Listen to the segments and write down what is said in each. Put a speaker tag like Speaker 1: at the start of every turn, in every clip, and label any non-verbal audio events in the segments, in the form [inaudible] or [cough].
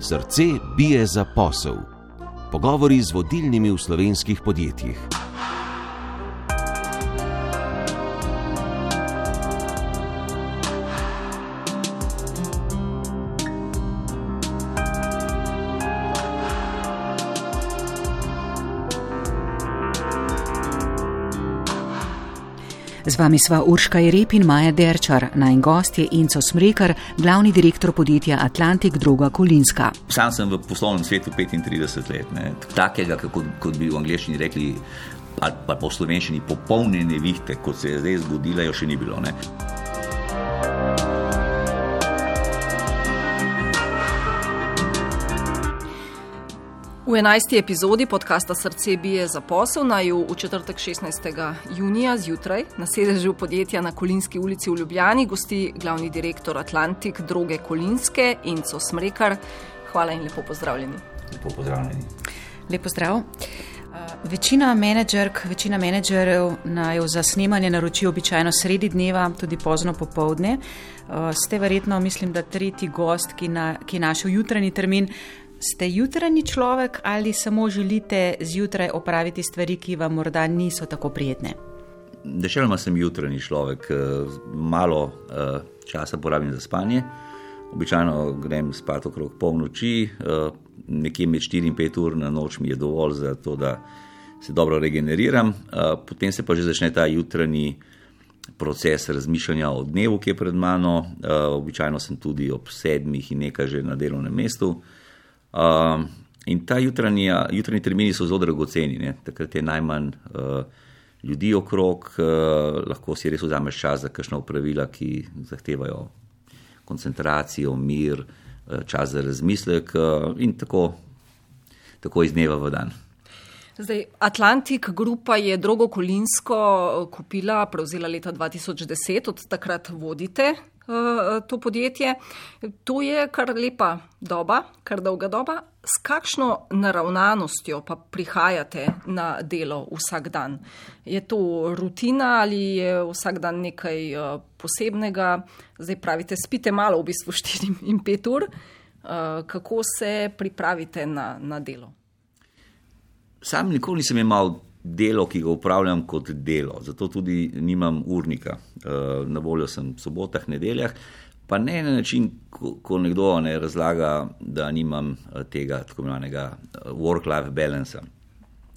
Speaker 1: Srce bije za posel. Pogovori z vodilnimi v slovenskih podjetjih.
Speaker 2: Z vami sva Urška Jerep in Maja Derčar, naj gost je Inco Smrekar, glavni direktor podjetja Atlantik Druga Kolinska.
Speaker 3: Sam sem v poslovnem svetu 35 let, ne. takega, kot, kot bi v angleščini rekli, ali pa po slovenščini, popolne nevihte, kot se je zdaj zgodila, jo še ni bilo. Ne.
Speaker 4: V 11. epizodi podcasta Srce bije za posel naj v četrtek 16. junija zjutraj na sedežu podjetja na Kolinski ulici v Ljubljani gosti glavni direktor Atlantik Droge Kolinske Inco Smrekar. Hvala in lepo pozdravljeni.
Speaker 3: Lepo pozdravljeni.
Speaker 2: Lepo zdrav. Večina menedžerk, večina menedžerjev naj za snemanje naroči običajno sredi dneva, tudi pozno popovdne. Uh, ste verjetno, mislim, da tretji gost, ki, na, ki je našel jutranji termin. Ste jutranji človek ali samo želite zjutraj opraviti stvari, ki vam morda niso tako prijetne?
Speaker 3: Dešeloma sem jutranji človek, malo časa porabim za spanje. Običajno grem spat okrog polnoči, nekje med 4 in 5 ur na noč mi je dovolj za to, da se dobro regeneriram. Potem se pa že začne ta jutranji proces razmišljanja o dnevu, ki je pred mano. Običajno sem tudi ob sedmih in nekaj že na delovnem mestu. Uh, in ta jutranja, jutranji termini so zelo dragoceni, ne? takrat je najmanj uh, ljudi okrog, uh, lahko si res vzameš čas za kakšno upravila, ki zahtevajo koncentracijo, mir, uh, čas za razmislek uh, in tako, tako iz dneva v dan.
Speaker 4: Zdaj, Atlantik Grupa je drugo kolinsko kupila, prevzela leta 2010, od takrat vodite uh, to podjetje. To je kar lepa doba, kar dolga doba. S kakšno naravnanostjo pa prihajate na delo vsak dan? Je to rutina ali je vsak dan nekaj uh, posebnega? Zdaj pravite, spite malo, v bistvu [laughs] 4 in 5 ur. Kako se pripravite na, na delo?
Speaker 3: Sam nikoli nisem imel delo, ki ga upravljam kot delo, zato tudi nimam urnika. Eh, na voljo sem v sobotah, nedeljah, pa ne na način, ko nekdo ne razlaga, da nimam eh, tega tako imenovanega eh, work-life balance.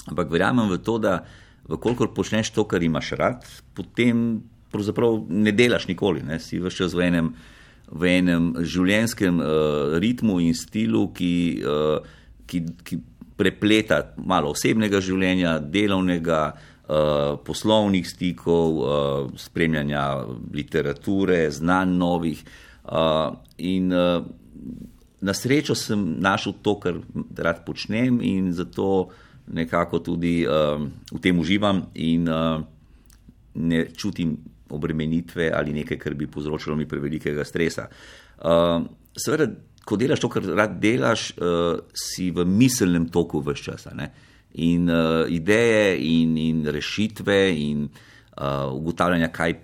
Speaker 3: Ampak verjamem v to, da vkolikor počneš to, kar imaš rad, potem pravzaprav ne delaš nikoli, ne? si vse čas v enem, v enem življenjskem uh, ritmu in stilu, ki, uh, ki, ki prepleta malo osebnega življenja, delovnega, uh, poslovnih stikov, uh, spremljanja literature, znanj novih. Uh, in na srečo sem našel to, kar rad počnem, in zato nekako tudi v tem uživam in ne čutim obremenitve ali nekaj, kar bi povzročilo mi prevelikega stresa. Seveda, ko delaš to, kar rad delaš, uh, si v miselnem toku vse čas. In uh, ideje, in, in rešitve, in uh, ugotavljanja, kaj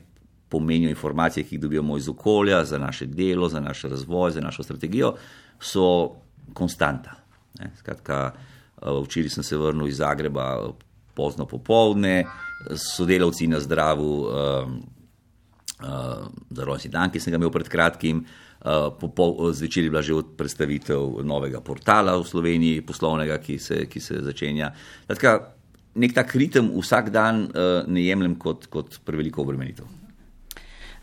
Speaker 3: pomenijo informacije, ki jih dobivamo iz okolja, za naše delo, za naš razvoj, za našo strategijo, so konstanta. Ne? Skratka, uh, včeraj sem se vrnil iz Zagreba pozno popovdne, sodelavci na zdravu, uh, uh, za rojstni dan, ki sem ga imel pred kratkim. Uh, zvečer je bila že predstavitev novega portala v Sloveniji, poslovnega, ki se, ki se začenja. Tatka, nek tak ritem vsak dan uh, ne jemljem kot, kot preveliko obremenitev.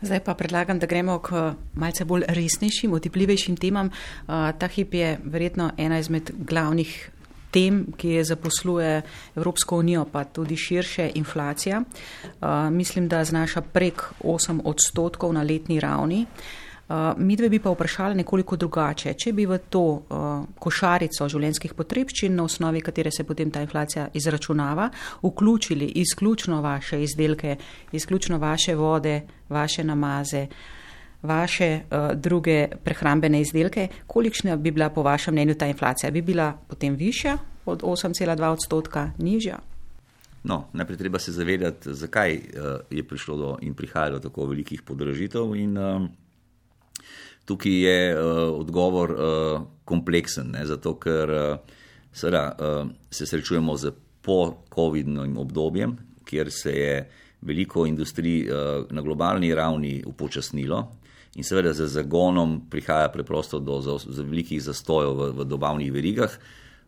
Speaker 2: Zdaj pa predlagam, da gremo k malce bolj resnejšim, otipljivejšim temam. Ta hip je verjetno ena izmed glavnih tem, ki je zaposluje Evropsko unijo, pa tudi širše inflacija. Mislim, da znaša prek 8 odstotkov na letni ravni. Uh, mi dve bi pa vprašali nekoliko drugače. Če bi v to uh, košarico življenjskih potrebščin, na osnovi katere se potem ta inflacija izračunava, vključili izključno vaše izdelke, izključno vaše vode, vaše namaze, vaše uh, druge prehrambene izdelke, kolikšna bi bila po vašem mnenju ta inflacija? Bi bila potem višja od 8,2 odstotka, nižja?
Speaker 3: No, najprej treba se zavedati, zakaj uh, je prišlo do in prihaja do tako velikih podražitev. In, uh, tukaj je uh, odgovor uh, kompleksen, ne, zato ker uh, seveda, uh, se srečujemo z po-COVID-nim obdobjem, kjer se je veliko industrij uh, na globalni ravni upočasnilo. In seveda z zagonom prihaja preprosto do za, za velikih zastojev v, v dobavnih verigah.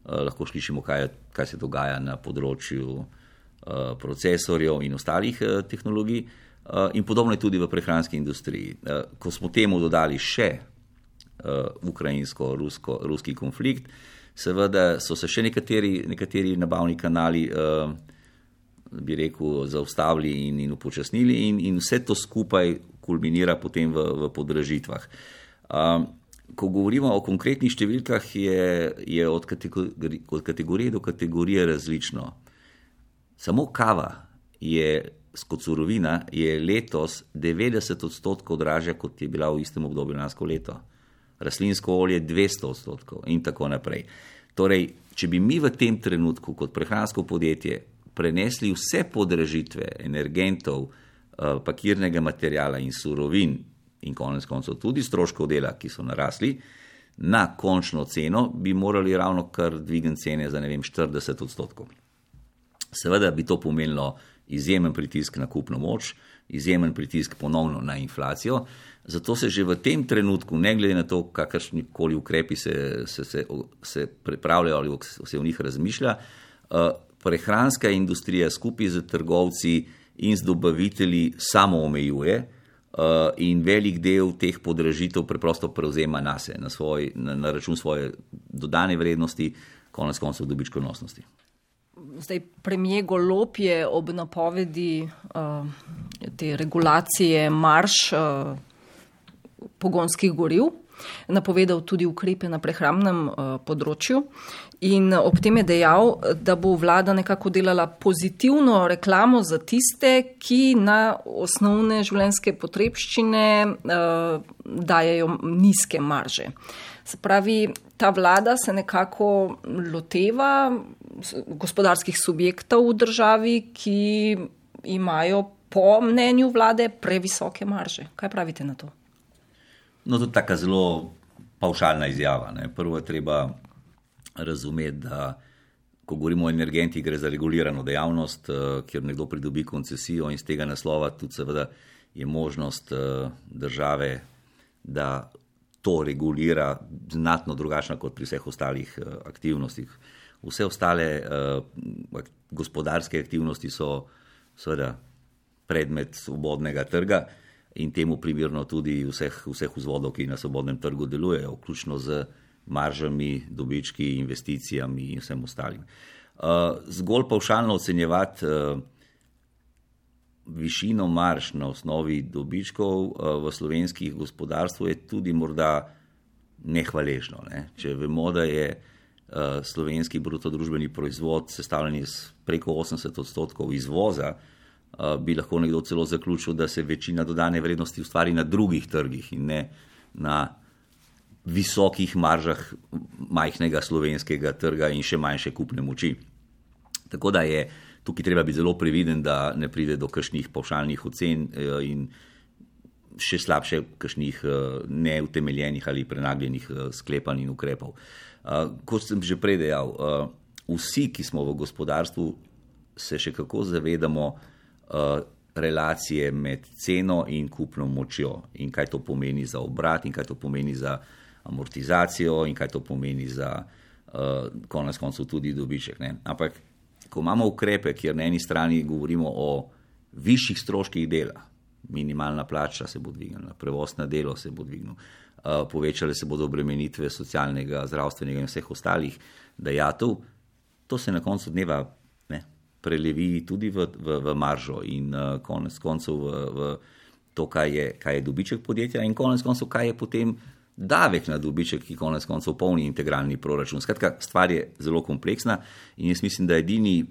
Speaker 3: Uh, lahko slišimo, kaj, kaj se dogaja na področju uh, procesorjev in ostalih uh, tehnologij. Eh, in podobno je tudi v prehranski industriji. Eh, ko smo temu dodali še eh, ukrajinsko-ruski konflikt, seveda so se še nekateri, nekateri nabavni kanali, bi rekel, zaustavili in, in upočasnili, in, in vse to skupaj kulminira potem v, v podražitvah. Ko govorimo o konkretnih številkah, je, je od, kategori, od kategorije do kategorije različno. Samo kava je kot surovina je letos 90 odstotkov dražja, kot je bila v istem obdobju lansko leto. Rastlinsko olje 200 odstotkov in tako naprej. Torej, če bi mi v tem trenutku kot prehransko podjetje prenesli vse podražitve energentov, eh, pakirnega materijala in surovin in konec koncev tudi stroškov dela, ki so narasli, na končno ceno, bi morali ravno kar dvigniti cene za ne vem 40 odstotkov. Seveda bi to pomenilo izjemen pritisk na kupno moč, izjemen pritisk ponovno na inflacijo. Zato se že v tem trenutku, ne glede na to, kakršni koli ukrepi se, se, se, se pripravljajo ali se v njih razmišlja, eh, prehranska industrija skupaj z trgovci in z dobavitelji samo omejuje eh, in velik del teh podražitev preprosto prevzema na se, na, na, na račun svoje dodane vrednosti, konec koncev dobičkonosnosti.
Speaker 4: Zdaj, premijer Golop je ob napovedi uh, te regulacije marš uh, pogonskih goriv napovedal tudi ukrepe na prehramnem uh, področju in ob tem je dejal, da bo vlada nekako delala pozitivno reklamo za tiste, ki na osnovne življenjske potrebščine uh, dajajo nizke marže. Se pravi, ta vlada se nekako loteva gospodarskih subjektov v državi, ki imajo po mnenju vlade previsoke marže. Kaj pravite na to?
Speaker 3: No, to je tako zelo paušalna izjava. Ne. Prvo je treba razumeti, da ko govorimo o energentih, gre za regulirano dejavnost, eh, kjer nekdo pridobi koncesijo in z tega naslova tudi seveda je možnost eh, države, da to regulira znatno drugačna kot pri vseh ostalih eh, aktivnostih vse ostale uh, gospodarske aktivnosti so seveda predmet svobodnega trga in temu primerno tudi vseh, vseh vzvodov, ki na svobodnem trgu delujejo, vključno z maržami, dobički, investicijami in vsem ostalim. Uh, zgolj paušalno ocenjevati uh, višino marž na osnovi dobičkov uh, v slovenskih gospodarstvu je tudi morda nehvaležno. Ne? Če vemo, da je uh, Eh, slovenski bruto družbeni proizvod, sestavljen iz preko 80 odstotkov izvoza, eh, bi lahko nekdo celo zaključil, da se večina dodane vrednosti ustvari na drugih trgih in ne na visokih maržah majhnega slovenskega trga in še manjše kupne moči. Tako da je tukaj treba biti zelo previden, da ne pride do kakšnih pavšalnih ocen eh, in še slabše, kakšnih neutemeljenih ali prenagljenih sklepanj in ukrepov. Kot sem že prej dejal, vsi, ki smo v gospodarstvu, se še kako zavedamo relacije med ceno in kupno močjo in kaj to pomeni za obrat, in kaj to pomeni za amortizacijo, in kaj to pomeni za uh, konec koncev tudi dobiček. Ne? Ampak, ko imamo ukrepe, kjer na eni strani govorimo o višjih stroških dela, minimalna plača se bo dvignila, prevoz na delo se bo dvignil. Eh, povečale se bodo obremenitve socialnega, zdravstvenega in vseh ostalih dejatev, to se na koncu dneva ne, prelevi tudi v, v, v maržo in uh, konec koncev v, v to, kaj je, kaj je dobiček podjetja in konec koncev, kaj je potem davek na dobiček, ki konec koncev polni integralni proračun. Skratka, stvar je zelo kompleksna in jaz mislim, da edini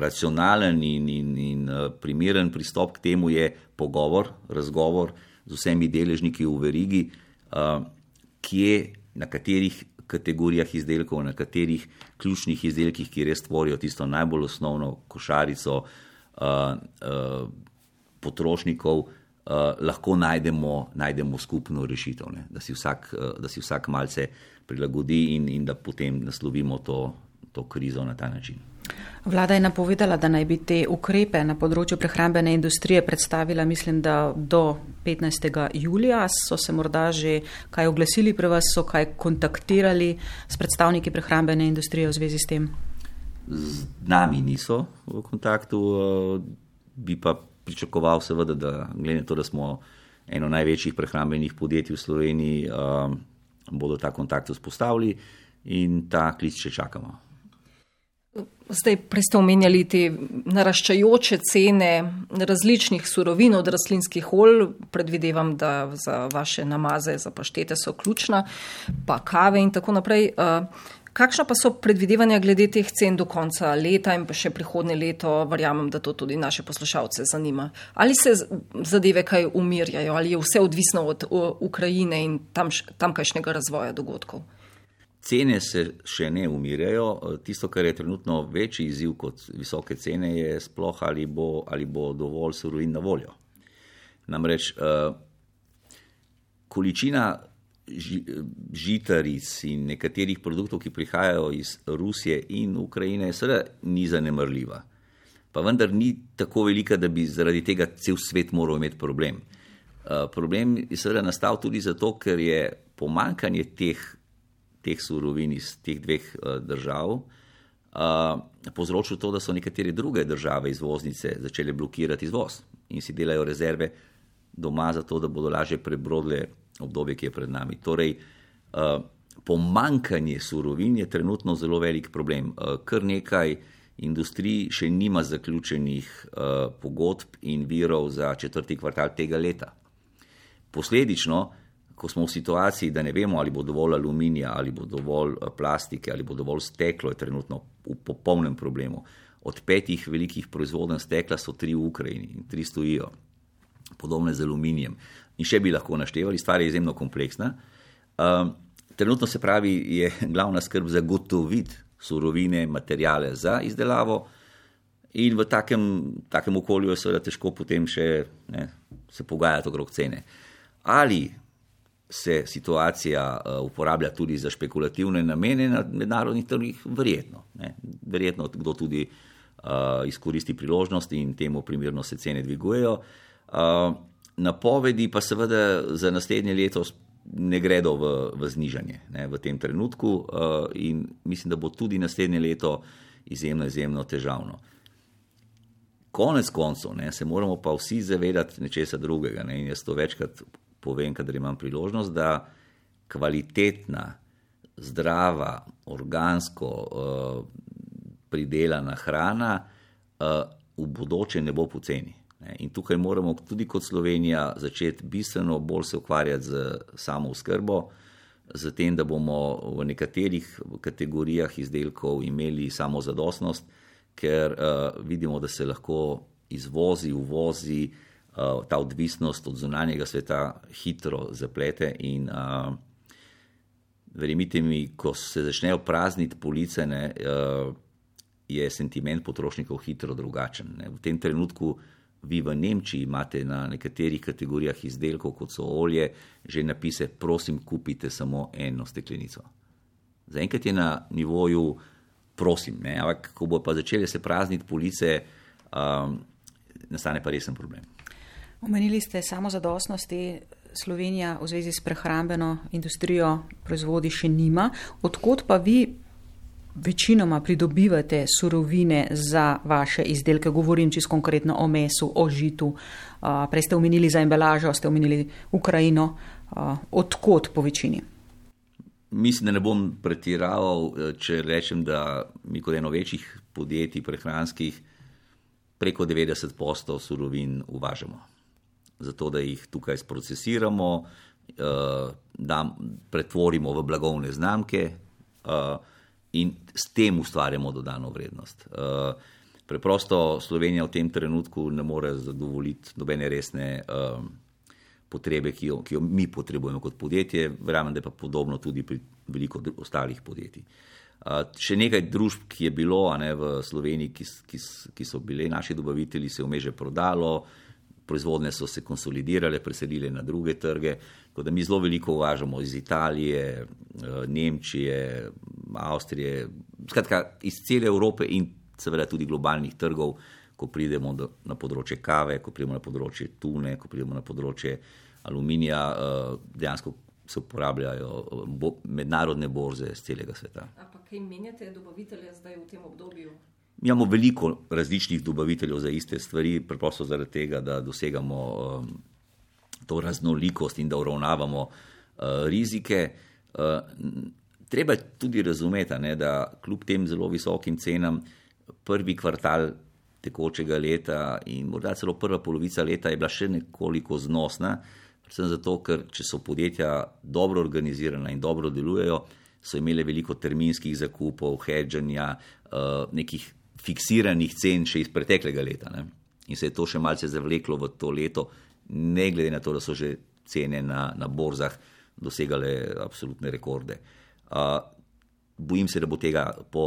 Speaker 3: racionalen in, in, in primeren pristop k temu je pogovor, razgovor, z vsemi deležniki v verigi, kje, na katerih kategorijah izdelkov, na katerih ključnih izdelkih, ki res tvorijo tisto najbolj osnovno košarico potrošnikov, lahko najdemo, najdemo skupno rešitev, ne? da si vsak, uh, da si vsak malce prilagodi in, in da potem naslovimo to, to krizo na ta način.
Speaker 2: Vlada je napovedala, da naj bi te ukrepe na področju prehrambene industrije predstavila, mislim, da do 15. julija. So se morda že kaj oglasili pri vas, so kaj kontaktirali s predstavniki prehrambene industrije v zvezi s tem?
Speaker 3: Z nami niso v kontaktu, bi pa pričakoval, seveda, da glede to, da smo eno največjih prehrambenih podjetij v Sloveniji, bodo ta kontakt vzpostavili in ta klic še čakamo.
Speaker 4: Zdaj, prej ste omenjali te naraščajoče cene različnih surovin od rastlinskih olj, predvidevam, da za vaše namaze, za paštete so ključna, pa kave in tako naprej. Kakšna pa so predvidevanja glede teh cen do konca leta in pa še prihodnje leto? Verjamem, da to tudi naše poslušalce zanima. Ali se zadeve kaj umirjajo, ali je vse odvisno od Ukrajine in tam, tamkajšnjega razvoja dogodkov?
Speaker 3: Cene se še ne umirjajo. Tisto, kar je trenutno večji izziv kot visoke cene, je sploh ali bo, ali bo dovolj surovin na voljo. Namreč uh, količina žitaric in nekaterih produktov, ki prihajajo iz Rusije in Ukrajine, seveda ni zanemrljiva. Pa vendar ni tako velika, da bi zaradi tega cel svet moral imeti problem. Uh, problem je seveda nastal tudi zato, ker je pomankanje teh teh surovin iz teh dveh uh, držav, uh, povzročil to, da so nekatere druge države izvoznice začele blokirati izvoz in si delajo rezerve doma, zato da bodo lažje prebrodile obdobje, ki je pred nami. Torej, uh, pomankanje surovin je trenutno zelo velik problem. Uh, kar nekaj industrij še nima zaključenih uh, pogodb in virov za četrti kvartal tega leta. Posledično, ko smo v situaciji, da ne vemo, ali bo dovolj aluminija, ali bo dovolj eh, plastike, ali bo dovolj steklo, je trenutno v popolnem problemu. Od petih velikih proizvodov stekla so tri v Ukrajini in tri stojijo, podobne z aluminijem. In še bi lahko naštevali, stvar je izjemno kompleksna. Um, trenutno se pravi, je [laughs] glavna skrb zagotoviti surovine, materijale za izdelavo. In v takem, takem okolju je seveda težko potem še ne, se pogajati okrog cene. Ali se situacija uh, uporablja tudi za špekulativne namene na mednarodnih trgih, verjetno. Ne. Verjetno kdo tudi uh, izkoristi priložnost in temu primerno se cene dvigujejo. Uh, napovedi pa seveda za naslednje leto ne gredo v, v znižanje ne, v tem trenutku uh, in mislim, da bo tudi naslednje leto izjemno, izjemno težavno. Konec koncev se moramo pa vsi zavedati nečesa drugega ne, in jaz to večkrat povem, kadar imam priložnost, da kvalitetna, zdrava, organsko uh, pridelana hrana uh, v bodoče ne bo poceni. In tukaj moramo tudi kot Slovenija začeti bistveno bolj se ukvarjati z samo skrbo, z tem, da bomo v nekaterih kategorijah izdelkov imeli samo zadostnost, ker uh, vidimo, da se lahko izvozi, uvozi, uh, ta odvisnost od zunanjega sveta hitro zaplete. In uh, verjemite mi, ko se začnejo prazniti police, ne, uh, je sentiment potrošnikov hitro drugačen. Ne. V tem trenutku. Vi v Nemčiji imate na nekaterih kategorijah izdelkov, kot so olje, že napise: prosim, kupite samo eno steklenico. Zaenkrat je na nivoju, prosim, ne? ampak ko bo pa začele se prazniti police, um, nastane pa resen problem.
Speaker 2: Omenili ste samo zadostnosti. Slovenija v zvezi s prehrambeno industrijo proizvodi še nima. Odkot pa vi večinoma pridobivate surovine za vaše izdelke? Govorim čisto konkretno o mesu, o žitu. Prej ste omenili za embalažo, ste omenili Ukrajino. Odkot po večini?
Speaker 3: Mislim, da ne bom pretiraval, če rečem, da mi kot eno večjih podjetij prehranskih preko 90% surovin uvažamo zato da jih tukaj procesiramo, uh, da pretvorimo v blagovne znamke uh, in s tem ustvarjamo dodano vrednost. Uh, preprosto Slovenija v tem trenutku ne more zadovoljiti nobene resne uh, potrebe, ki jo, ki jo mi potrebujemo kot podjetje, verjamem, da je pa podobno tudi pri veliko ostalih podjetij. Uh, še nekaj družb, ki je bilo ne, v Sloveniji, ki, ki, ki so bile naši dobavitelji, se je vmeže prodalo, proizvodne so se konsolidirale, preselile na druge trge. Tako da mi zelo veliko uvažamo iz Italije, eh, Nemčije, Avstrije, skratka iz cele Evrope in seveda tudi globalnih trgov, ko pridemo do, na področje kave, ko pridemo na področje tune, ko pridemo na področje aluminija, eh, dejansko se uporabljajo eh, bo, mednarodne borze z celega sveta.
Speaker 4: Ampak kaj menjate, dobavitelje zdaj v tem obdobju?
Speaker 3: Mi imamo veliko različnih dobaviteljev za iste stvari, preprosto zaradi tega, da dosegamo um, to raznolikost in da uravnavamo uh, rizike. Uh, treba je tudi razumeti, ne, da kljub tem zelo visokim cenam, prvi kvartal tekočega leta in morda celo prva polovica leta je bila še nekoliko znosna, predvsem zato, ker če so podjetja dobro organizirana in dobro delujejo, so imele veliko terminskih zakupov, hedžanja, uh, nekih fiksiranih cen še iz preteklega leta. Ne? In se je to še malce zavleklo v to leto, ne glede na to, da so že cene na, na borzah dosegale absolutne rekorde. Uh, bojim se, da bo tega po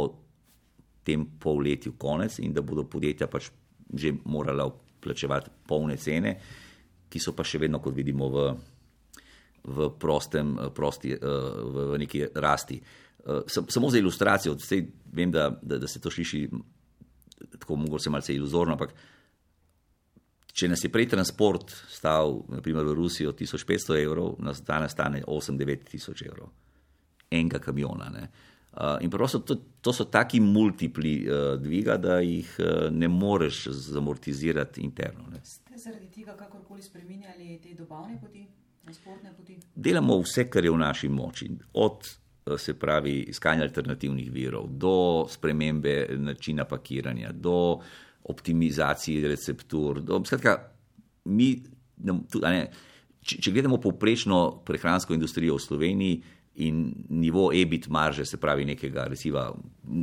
Speaker 3: tem polletju konec in da bodo podjetja pač že morala plačevati polne cene, ki so pa še vedno, kot vidimo, v, v prostem, prosti, v, v neki rasti. Samo za ilustracijo, vem, da, da, da se to sliši tako mogoče malce iluzorno, ampak če nas je prej transport stal, naprimer v Rusijo, 1500 evrov, nas danes stane 8-9 tisoč evrov, enega kamiona. Ne. Uh, in prosto to, to so taki multipli uh, dviga, da jih uh, ne moreš zamortizirati interno. Ne.
Speaker 2: Ste zaradi tega kakorkoli spremenjali te dobavne poti, transportne poti?
Speaker 3: Delamo vse, kar je v naši moči. Od se pravi iskanje alternativnih virov, do spremembe načina pakiranja, do optimizacije receptur. Do, skratka, mi, tudi, ne, če, če gledamo povprečno prehransko industrijo v Sloveniji in nivo EBIT marže, se pravi nekega recimo,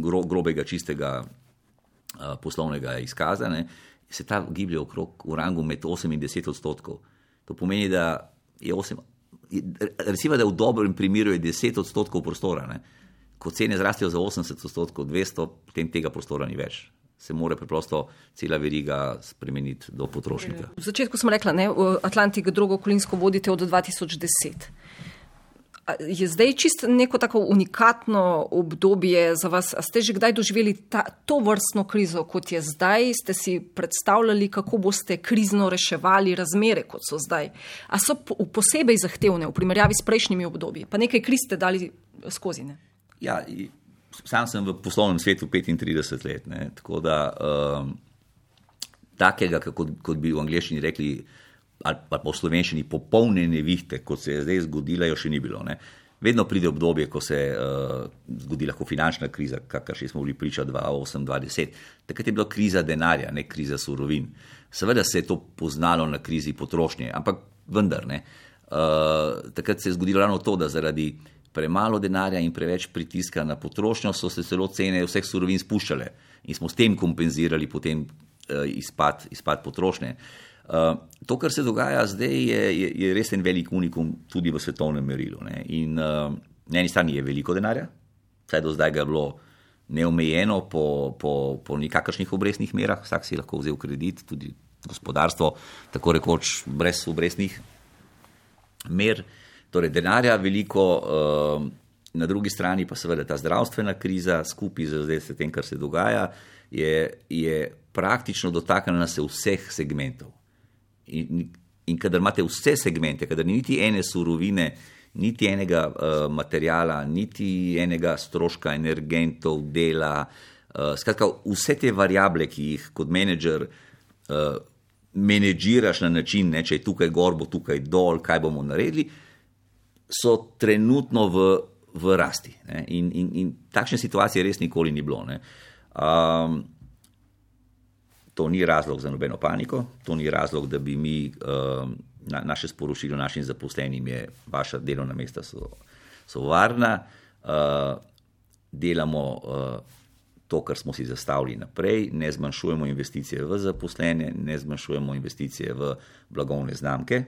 Speaker 3: gro, grobega, čistega uh, poslovnega izkazane, se ta giblje okrog v rangu med 8 in 10 odstotkov. To pomeni, da je 8 recimo, da v dobrem primeru je 10 odstotkov prostora. Ne? Ko cene zrastejo za 80 odstotkov, 200, potem tega prostora ni več. Se mora preprosto cela veriga spremeniti do potrošnika.
Speaker 4: V začetku smo rekli, da Atlantik drugo kolinsko vodite od 2010 je zdaj čisto neko tako unikatno obdobje za vas? A ste že kdaj doživeli ta, to vrstno krizo, kot je zdaj? Ste si predstavljali, kako boste krizno reševali razmere, kot so zdaj? A so po, posebej zahtevne v primerjavi s prejšnjimi obdobji? Pa nekaj kriz ste dali skozi. Ne?
Speaker 3: Ja, sam sem v poslovnem svetu 35 let, ne? tako da um, takega, kot, kot bi v angleščini rekli, ali pa po slovenščini popolne nevihte, kot se je zdaj zgodila, jo še ni bilo. Ne. Vedno pride obdobje, ko se uh, zgodi lahko finančna kriza, kakor še smo bili priča 2008-2010. Takrat je bila kriza denarja, ne kriza surovin. Seveda se je to poznalo na krizi potrošnje, ampak vendar ne. Uh, takrat se je zgodilo ravno to, da zaradi premalo denarja in preveč pritiska na potrošnjo so se celo cene vseh surovin spuščale in smo s tem kompenzirali potem uh, izpad, izpad potrošnje. Uh, Uh, to, kar se dogaja zdaj, je, je, je res en velik unikum tudi v svetovnem merilu. Ne. In uh, na eni strani je veliko denarja, vsaj do zdaj ga je bilo neomejeno po, po, po nikakršnih obrestnih merah, vsak si lahko vzel kredit, tudi gospodarstvo, tako rekoč brez obrestnih mer. Torej, denarja veliko, uh, na drugi strani pa seveda ta zdravstvena kriza, skupaj z tem, kar se dogaja, je, je praktično dotaknjena se vseh segmentov. In, in kadar imate vse segmente, kadar ni niti ene surovine, niti enega uh, materijala, niti enega stroška energentov, dela, uh, skratka, vse te variable, ki jih kot menedžer uh, menedžiraš na način, ne, če je tukaj gor, bo tukaj dol, kaj bomo naredili, so trenutno v, v rasti. In, in, in takšne situacije res nikoli ni bilo. Um, To ni razlog za nobeno paniko, to ni razlog, da bi mi uh, na, naše sporočilo našim zaposlenim, je vaša delovna mesta so, so varna, uh, delamo uh, to, kar smo si zastavili naprej, ne zmanjšujemo investicije v zaposlene, ne zmanjšujemo investicije v blagovne znamke.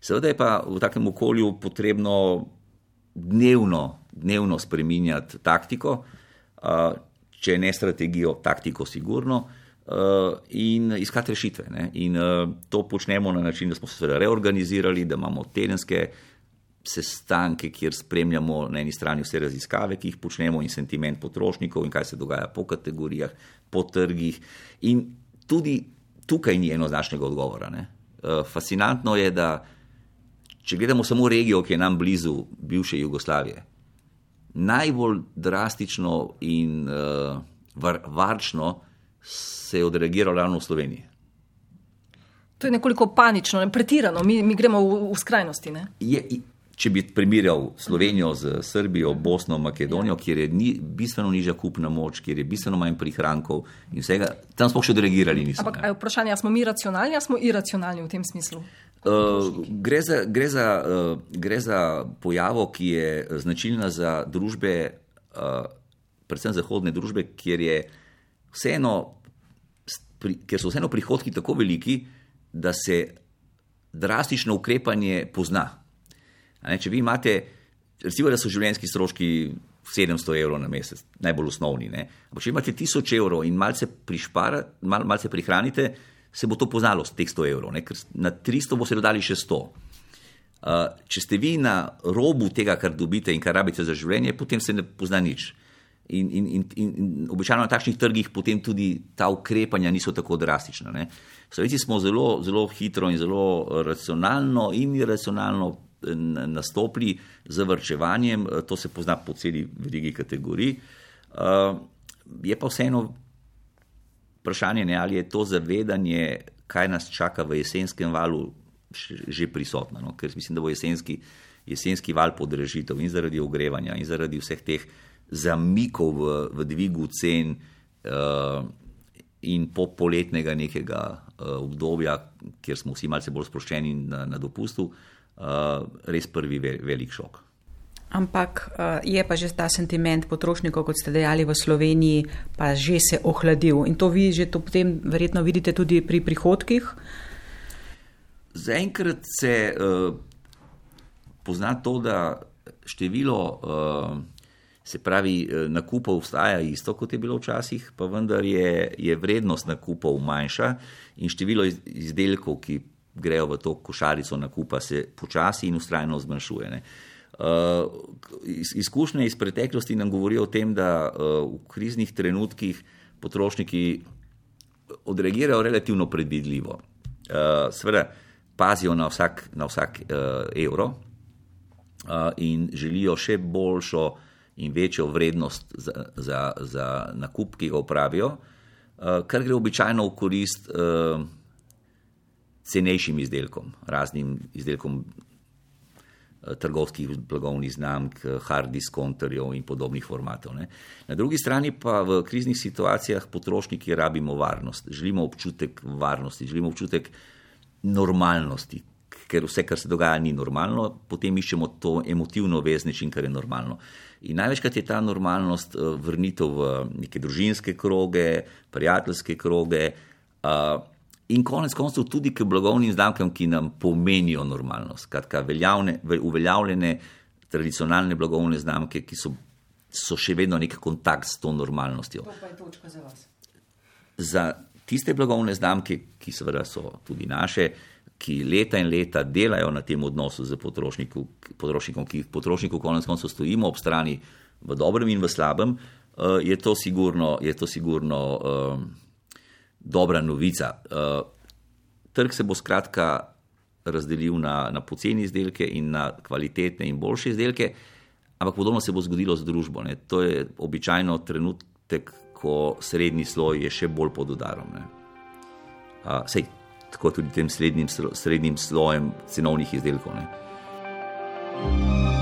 Speaker 3: Seveda je pa v takem okolju potrebno dnevno, dnevno spreminjati taktiko, če ne strategijo, taktiko sigurno. in iskati rešitve. Ne? In to počnemo na način, da smo se reorganizirali, da imamo tedenske sestanke, kjer spremljamo na eni strani vse raziskave, ki jih počnemo, in sentiment potrošnikov, in kaj se dogaja po kategorijah, po trgih. In tudi tukaj ni enoznačnega odgovora. Ne? Fascinantno je, da če gledamo samo regijo, ki je nam blizu bivše Jugoslavije, najbolj drastično in uh, var, varčno se je odreagiralo ravno v Sloveniji.
Speaker 4: To je nekoliko panično, ne pretirano, mi, mi gremo v, v skrajnosti.
Speaker 3: Je, če bi primerjal Slovenijo z Srbijo, Bosno, Makedonijo, ja. kjer je ni, bistveno nižja kupna moč, kjer je bistveno manj prihrankov in vsega, tam smo še odreagirali. Nismo,
Speaker 4: Ampak je vprašanje, smo mi racionalni ali smo iracionalni v tem smislu?
Speaker 3: Uh, gre, za, gre, za, uh, gre za pojavo, ki je značilna za družbe, uh, predvsem zahodne družbe, kjer je uh, vseeno, pri, ker so vseeno prihodki tako veliki, da se drastično ukrepanje pozna. Ne, če vi imate, recimo, da so življenjski stroški 700 evrov na mesec, najbolj osnovni, ampak če imate 1000 evrov in malce, prišpara, mal, malce prihranite, se bo to poznalo z teh 100 evrov, ne, ker na 300 bo se dodali še 100. Uh, če ste vi na robu tega, kar dobite in kar rabite za življenje, potem se ne pozna nič. In, in, in, in običajno na takšnih trgih potem tudi ta ukrepanja niso tako drastična. Ne. Slovenci smo zelo, zelo hitro in zelo racionalno in iracionalno eh, nastopili z vrčevanjem, eh, to se pozna po celi verigi kategorij. Uh, je pa vseeno vprašanje, ne, ali je to zavedanje, kaj nas čaka v jesenskem valu, že prisotno. No? Ker mislim, da bo jesenski, jesenski val podrežitev in zaradi ogrevanja in zaradi vseh teh zamikov v, v dvigu cen uh, in po poletnega nekega uh, obdobja, kjer smo vsi malce bolj sproščeni na, na dopustu, uh, res prvi ve, velik šok.
Speaker 2: Ampak je pa že ta sentiment potrošnikov, kot ste dejali v Sloveniji, pa že se ohladil. In to vi že to potem verjetno vidite tudi pri prihodkih?
Speaker 3: Zaenkrat se uh, pozna to, da število uh, Se pravi, eh, nakupov ostaja isto, kot je bilo včasih, pa vendar je, je vrednost nakupov manjša in število izdelkov, ki grejo v to košarico nakupa, se počasi in ustrajno zmanjšuje. Ne. Uh, izkušnje iz preteklosti nam govorijo o tem, da uh, v kriznih trenutkih potrošniki odreagirajo relativno predvidljivo. Uh, Sveda pazijo na vsak, na vsak evro in želijo še boljšo in večjo vrednost za, za, za nakup, ki ga upravijo, eh, kar gre običajno v korist eh, cenejšim izdelkom, raznim izdelkom eh, trgovskih blagovnih znamk, hard diskonterjev in podobnih formatov. Ne. Na drugi strani pa v kriznih situacijah potrošniki rabimo varnost, želimo občutek varnosti, želimo občutek normalnosti. Ker vse, kar se dogaja, ni normalno, potem iščemo to emotivno vez, nečim, kar je normalno. Uh, In največkrat je ta normalnost eh, vrnitev v neke družinske kroge, prijateljske kroge eh, in konec koncev tudi k blagovnim znamkam, ki nam pomenijo normalnost. Skratka, veljavne, uveljavljene tradicionalne blagovne znamke, ki so, so še vedno nek kontakt s to normalnostjo.
Speaker 2: To pa je točka za vas.
Speaker 3: Za tiste blagovne znamke, ki seveda so tudi naše, ki leta in leta delajo na tem odnosu z potrošnikom, ki jih potrošniku konec koncev stojimo ob strani v dobrem in v slabem, eh, je to sigurno, je to sigurno um, dobra novica. Uh, trg se bo skratka razdelil na, na poceni izdelke in na kvalitetne in boljše izdelke, ampak podobno se bo zgodilo z družbo. Ne. To je običajno trenutek, ko srednji sloj je še bolj pod udarom. Uh, sej, tako tudi tem srednjim, srednjim slojem cenovnih izdelkov. Ne.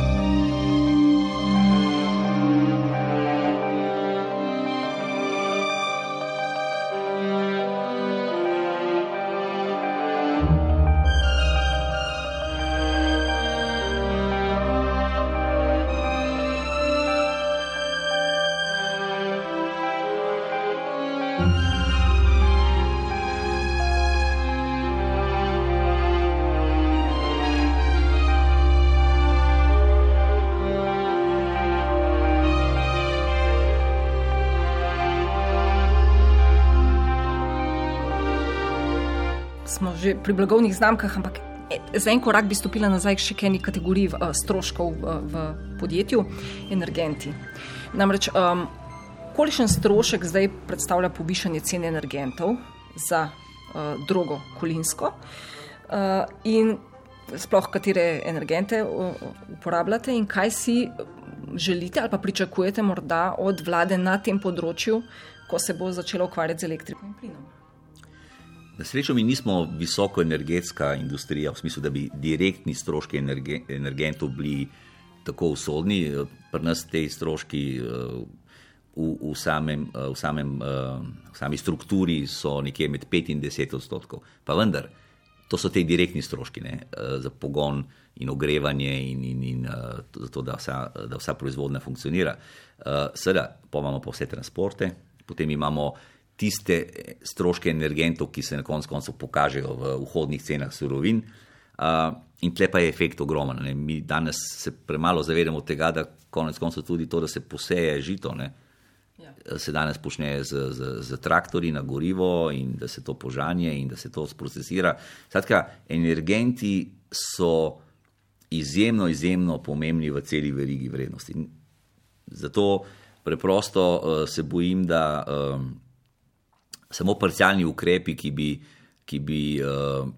Speaker 4: Pri blagovnih znamkah, ampak e, za en korak bi stopila nazaj še k eni kategoriji uh, stroškov uh, v podjetju, energenti. Namreč, um, kolikšen strošek zdaj predstavlja povišanje cene energentov za uh, drogo kolinsko uh, in sploh katere energente uh, uporabljate in kaj si želite ali pa pričakujete morda od vlade na tem področju, ko se bo začelo ukvarjati z elektriko in plinom?
Speaker 3: Na srečo mi nismo visoko energetska industrija, v smislu, da bi direktni stroški energentov bili tako usodni. Pri nas te stroški v, v, samem, v, samem, v sami strukturi so nekje med 5 in 10 odstotkov. Pa vendar, to so te direktni stroški ne, za pogon in ogrevanje, in, in, in zato, da vsa, da vsa proizvodnja funkcionira. Seveda, pa imamo pa vse transporte, potem imamo tiste stroške energentov, ki se na koncu koncev pokažejo v vhodnih cenah surovin. Uh, in tle pa je efekt ogromen. Ne. Mi danes se premalo zavedamo tega, da konec koncev tudi to, da se poseje žito, ne, ja. se danes počne z, z, z traktori na gorivo in da se to požanje in da se to sprocesira. Skratka, energenti so izjemno, izjemno pomembni v celi verigi vrednosti. Zato preprosto uh, se bojim, da um, samo parcialni ukrepi, ki bi, ki bi uh,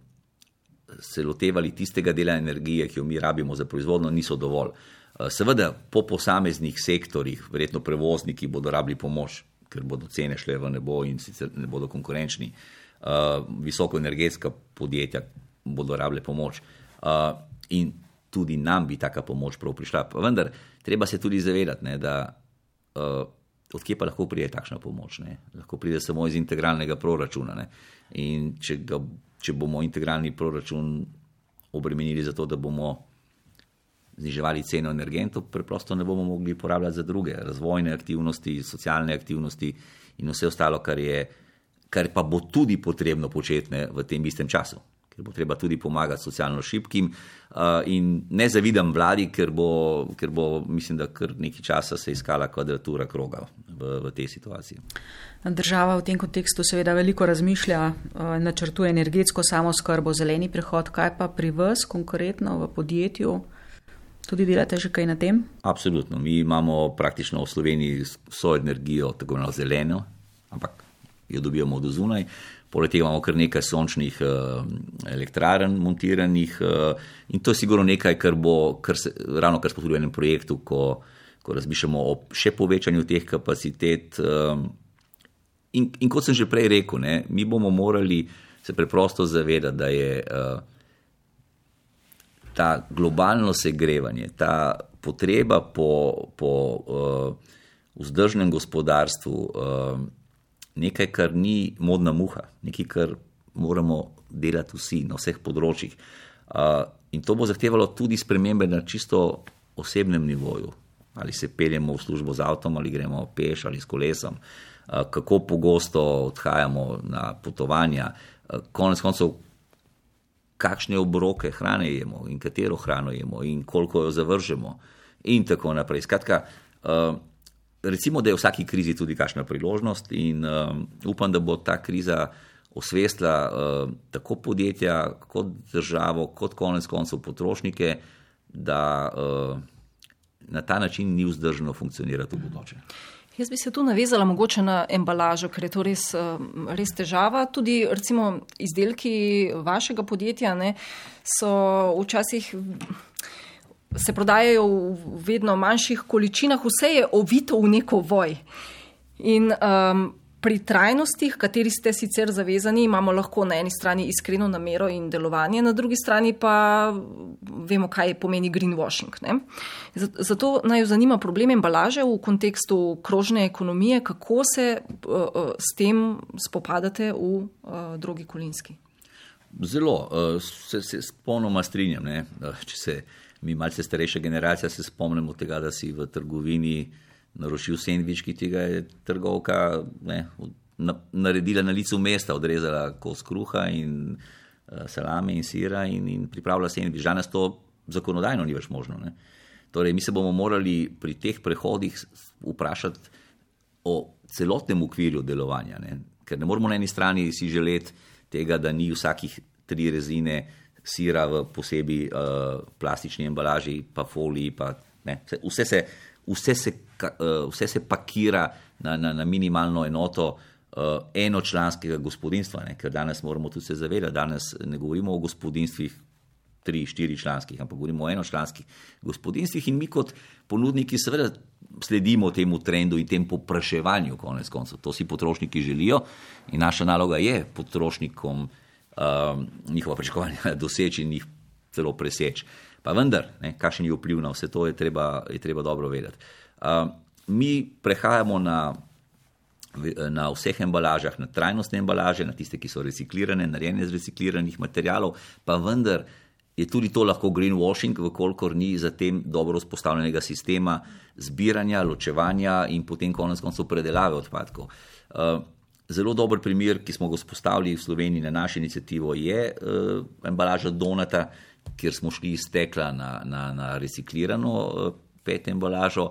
Speaker 3: se lotevali tistega dela energije, ki jo mi rabimo za proizvodno, niso dovolj. Uh, seveda, po posameznih sektorjih, verjetno prevozniki bodo rabili pomoč, ker bodo cene šle v nebo in sicer ne bodo konkurenčni. Uh, visokoenergetska podjetja bodo rabile pomoč. Uh, in tudi nam bi taka pomoč prav prišla. Pa vendar, treba se tudi zavedati, ne, da uh, odkje pa lahko pride takšna pomoč. Ne? Lahko pride samo iz integralnega proračuna. In če, ga, če bomo integralni proračun obremenili za to, da bomo zniževali ceno energentov, preprosto ne bomo mogli uporabljati za druge razvojne aktivnosti, socialne aktivnosti in vse ostalo, kar, je, kar pa bo tudi potrebno početi v tem istem času ker bo treba tudi pomagati socialno šibkim. Uh, in ne zavidam vladi, ker bo, ker bo, mislim, da kar nekaj časa se iskala kvadratura kroga v, v tej situaciji.
Speaker 2: Država v tem kontekstu seveda veliko razmišlja, uh, načrtuje energetsko samoskrbo, zeleni prehod. Kaj pa pri vas konkretno v podjetju? Tudi delate že kaj na tem?
Speaker 3: Absolutno. Mi imamo praktično v Sloveniji vso energijo, tako imenovano zeleno, ampak jo dobivamo od zunaj. Poleg tega imamo kar nekaj sončnih uh, elektrarn montiranih uh, in to je sigurno nekaj, kar bo, kar se, ravno kar smo tudi v enem projektu, ko, ko razmišljamo o še povečanju teh kapacitet. Uh, in, in kot sem že prej rekel, ne, mi bomo morali se preprosto zavedati, da je uh, ta globalno segrevanje, ta potreba po, po uh, vzdržnem gospodarstvu. Nekaj, kar ni modna muha, nekaj, kar moramo delati vsi na vseh področjih. Uh, in to bo zahtevalo tudi spremembe na čisto osebnem nivoju. Ali se peljemo v službo z avtom, ali gremo peš ali s kolesom, uh, kako pogosto odhajamo na potovanja, uh, konec koncev, kakšne obroke hrane jemo in katero hrano jemo in koliko jo zavržemo, in tako naprej. Skratka, uh, recimo, da je v vsaki krizi tudi kakšna priložnost, in um, upam, da bo ta kriza osvestila uh, tako podjetja, kot državo, kot konec koncev potrošnike, da uh, na ta način ni vzdržno funkcionirati v bodoče.
Speaker 4: Jaz bi se tu navezala mogoče na embalažo, ker je to res, um, res težava. Tudi recimo izdelki vašega podjetja ne, so včasih se prodajajo v vedno manjših količinah, vse je ovito v neko voj. In um, pri trajnostih, kateri ste sicer zavezani, imamo lahko na eni strani iskreno namero in delovanje, na drugi strani pa vemo, kaj pomeni greenwashing. Ne? Zato naj jo zanima problem embalaže v kontekstu krožne ekonomije, kako se uh, uh, s tem spopadate v uh, drugi kolinski.
Speaker 3: Zelo, uh, se, se spolnoma strinjam. Ne? Če se mi malce starejša generacija se spomnimo tega, da si v trgovini naročil sendvič, ki tega je trgovka ne, na, naredila na licu mesta, odrezala kos kruha in uh, salame in sira in, in pripravila sendvič. Danes to zakonodajno ni več možno. Ne. Torej, mi se bomo morali pri teh prehodih vprašati o celotnem okvirju delovanja, ne. ker ne moramo na eni strani si želeti tega, da ni vsakih tri rezine sira v posebej uh, plastični embalaži, pa foliji. Pa, vse, se, vse, se, uh, vse se pakira na, na, na minimalno enoto uh, enočlanskega gospodinstva, ne? ker danes moramo tudi se zavedati, danes ne govorimo o gospodinstvih. Tri, štiri članskih, ampak govorimo o enočlanskih gospodinstvih, in mi, kot ponudniki, seveda sledimo temu trendu in temu popraševanju, konec koncev. To si potrošniki želijo, in naša naloga je potrošnikom uh, um, njihova pričakovanja [laughs] doseči in jih celo preseči. Pa vendar, kakšen je vpliv na vse to, je treba, je treba dobro vedeti. Um, mi prehajamo na, na vseh embalažah, na trajnostne embalaže, na tiste, ki so reciklirane, narejene iz recikliranih materijalov, pa vendar je tudi to lahko greenwashing, vkolikor ni za tem dobro vzpostavljenega sistema zbiranja, ločevanja in potem konec koncev predelave odpadkov. Uh, Zelo dober primer, ki smo ga spostavili v Sloveniji na našo inicijativo, je uh, embalaža Donata, kjer smo šli iz stekla na, na, na reciklirano uh, pet embalažo,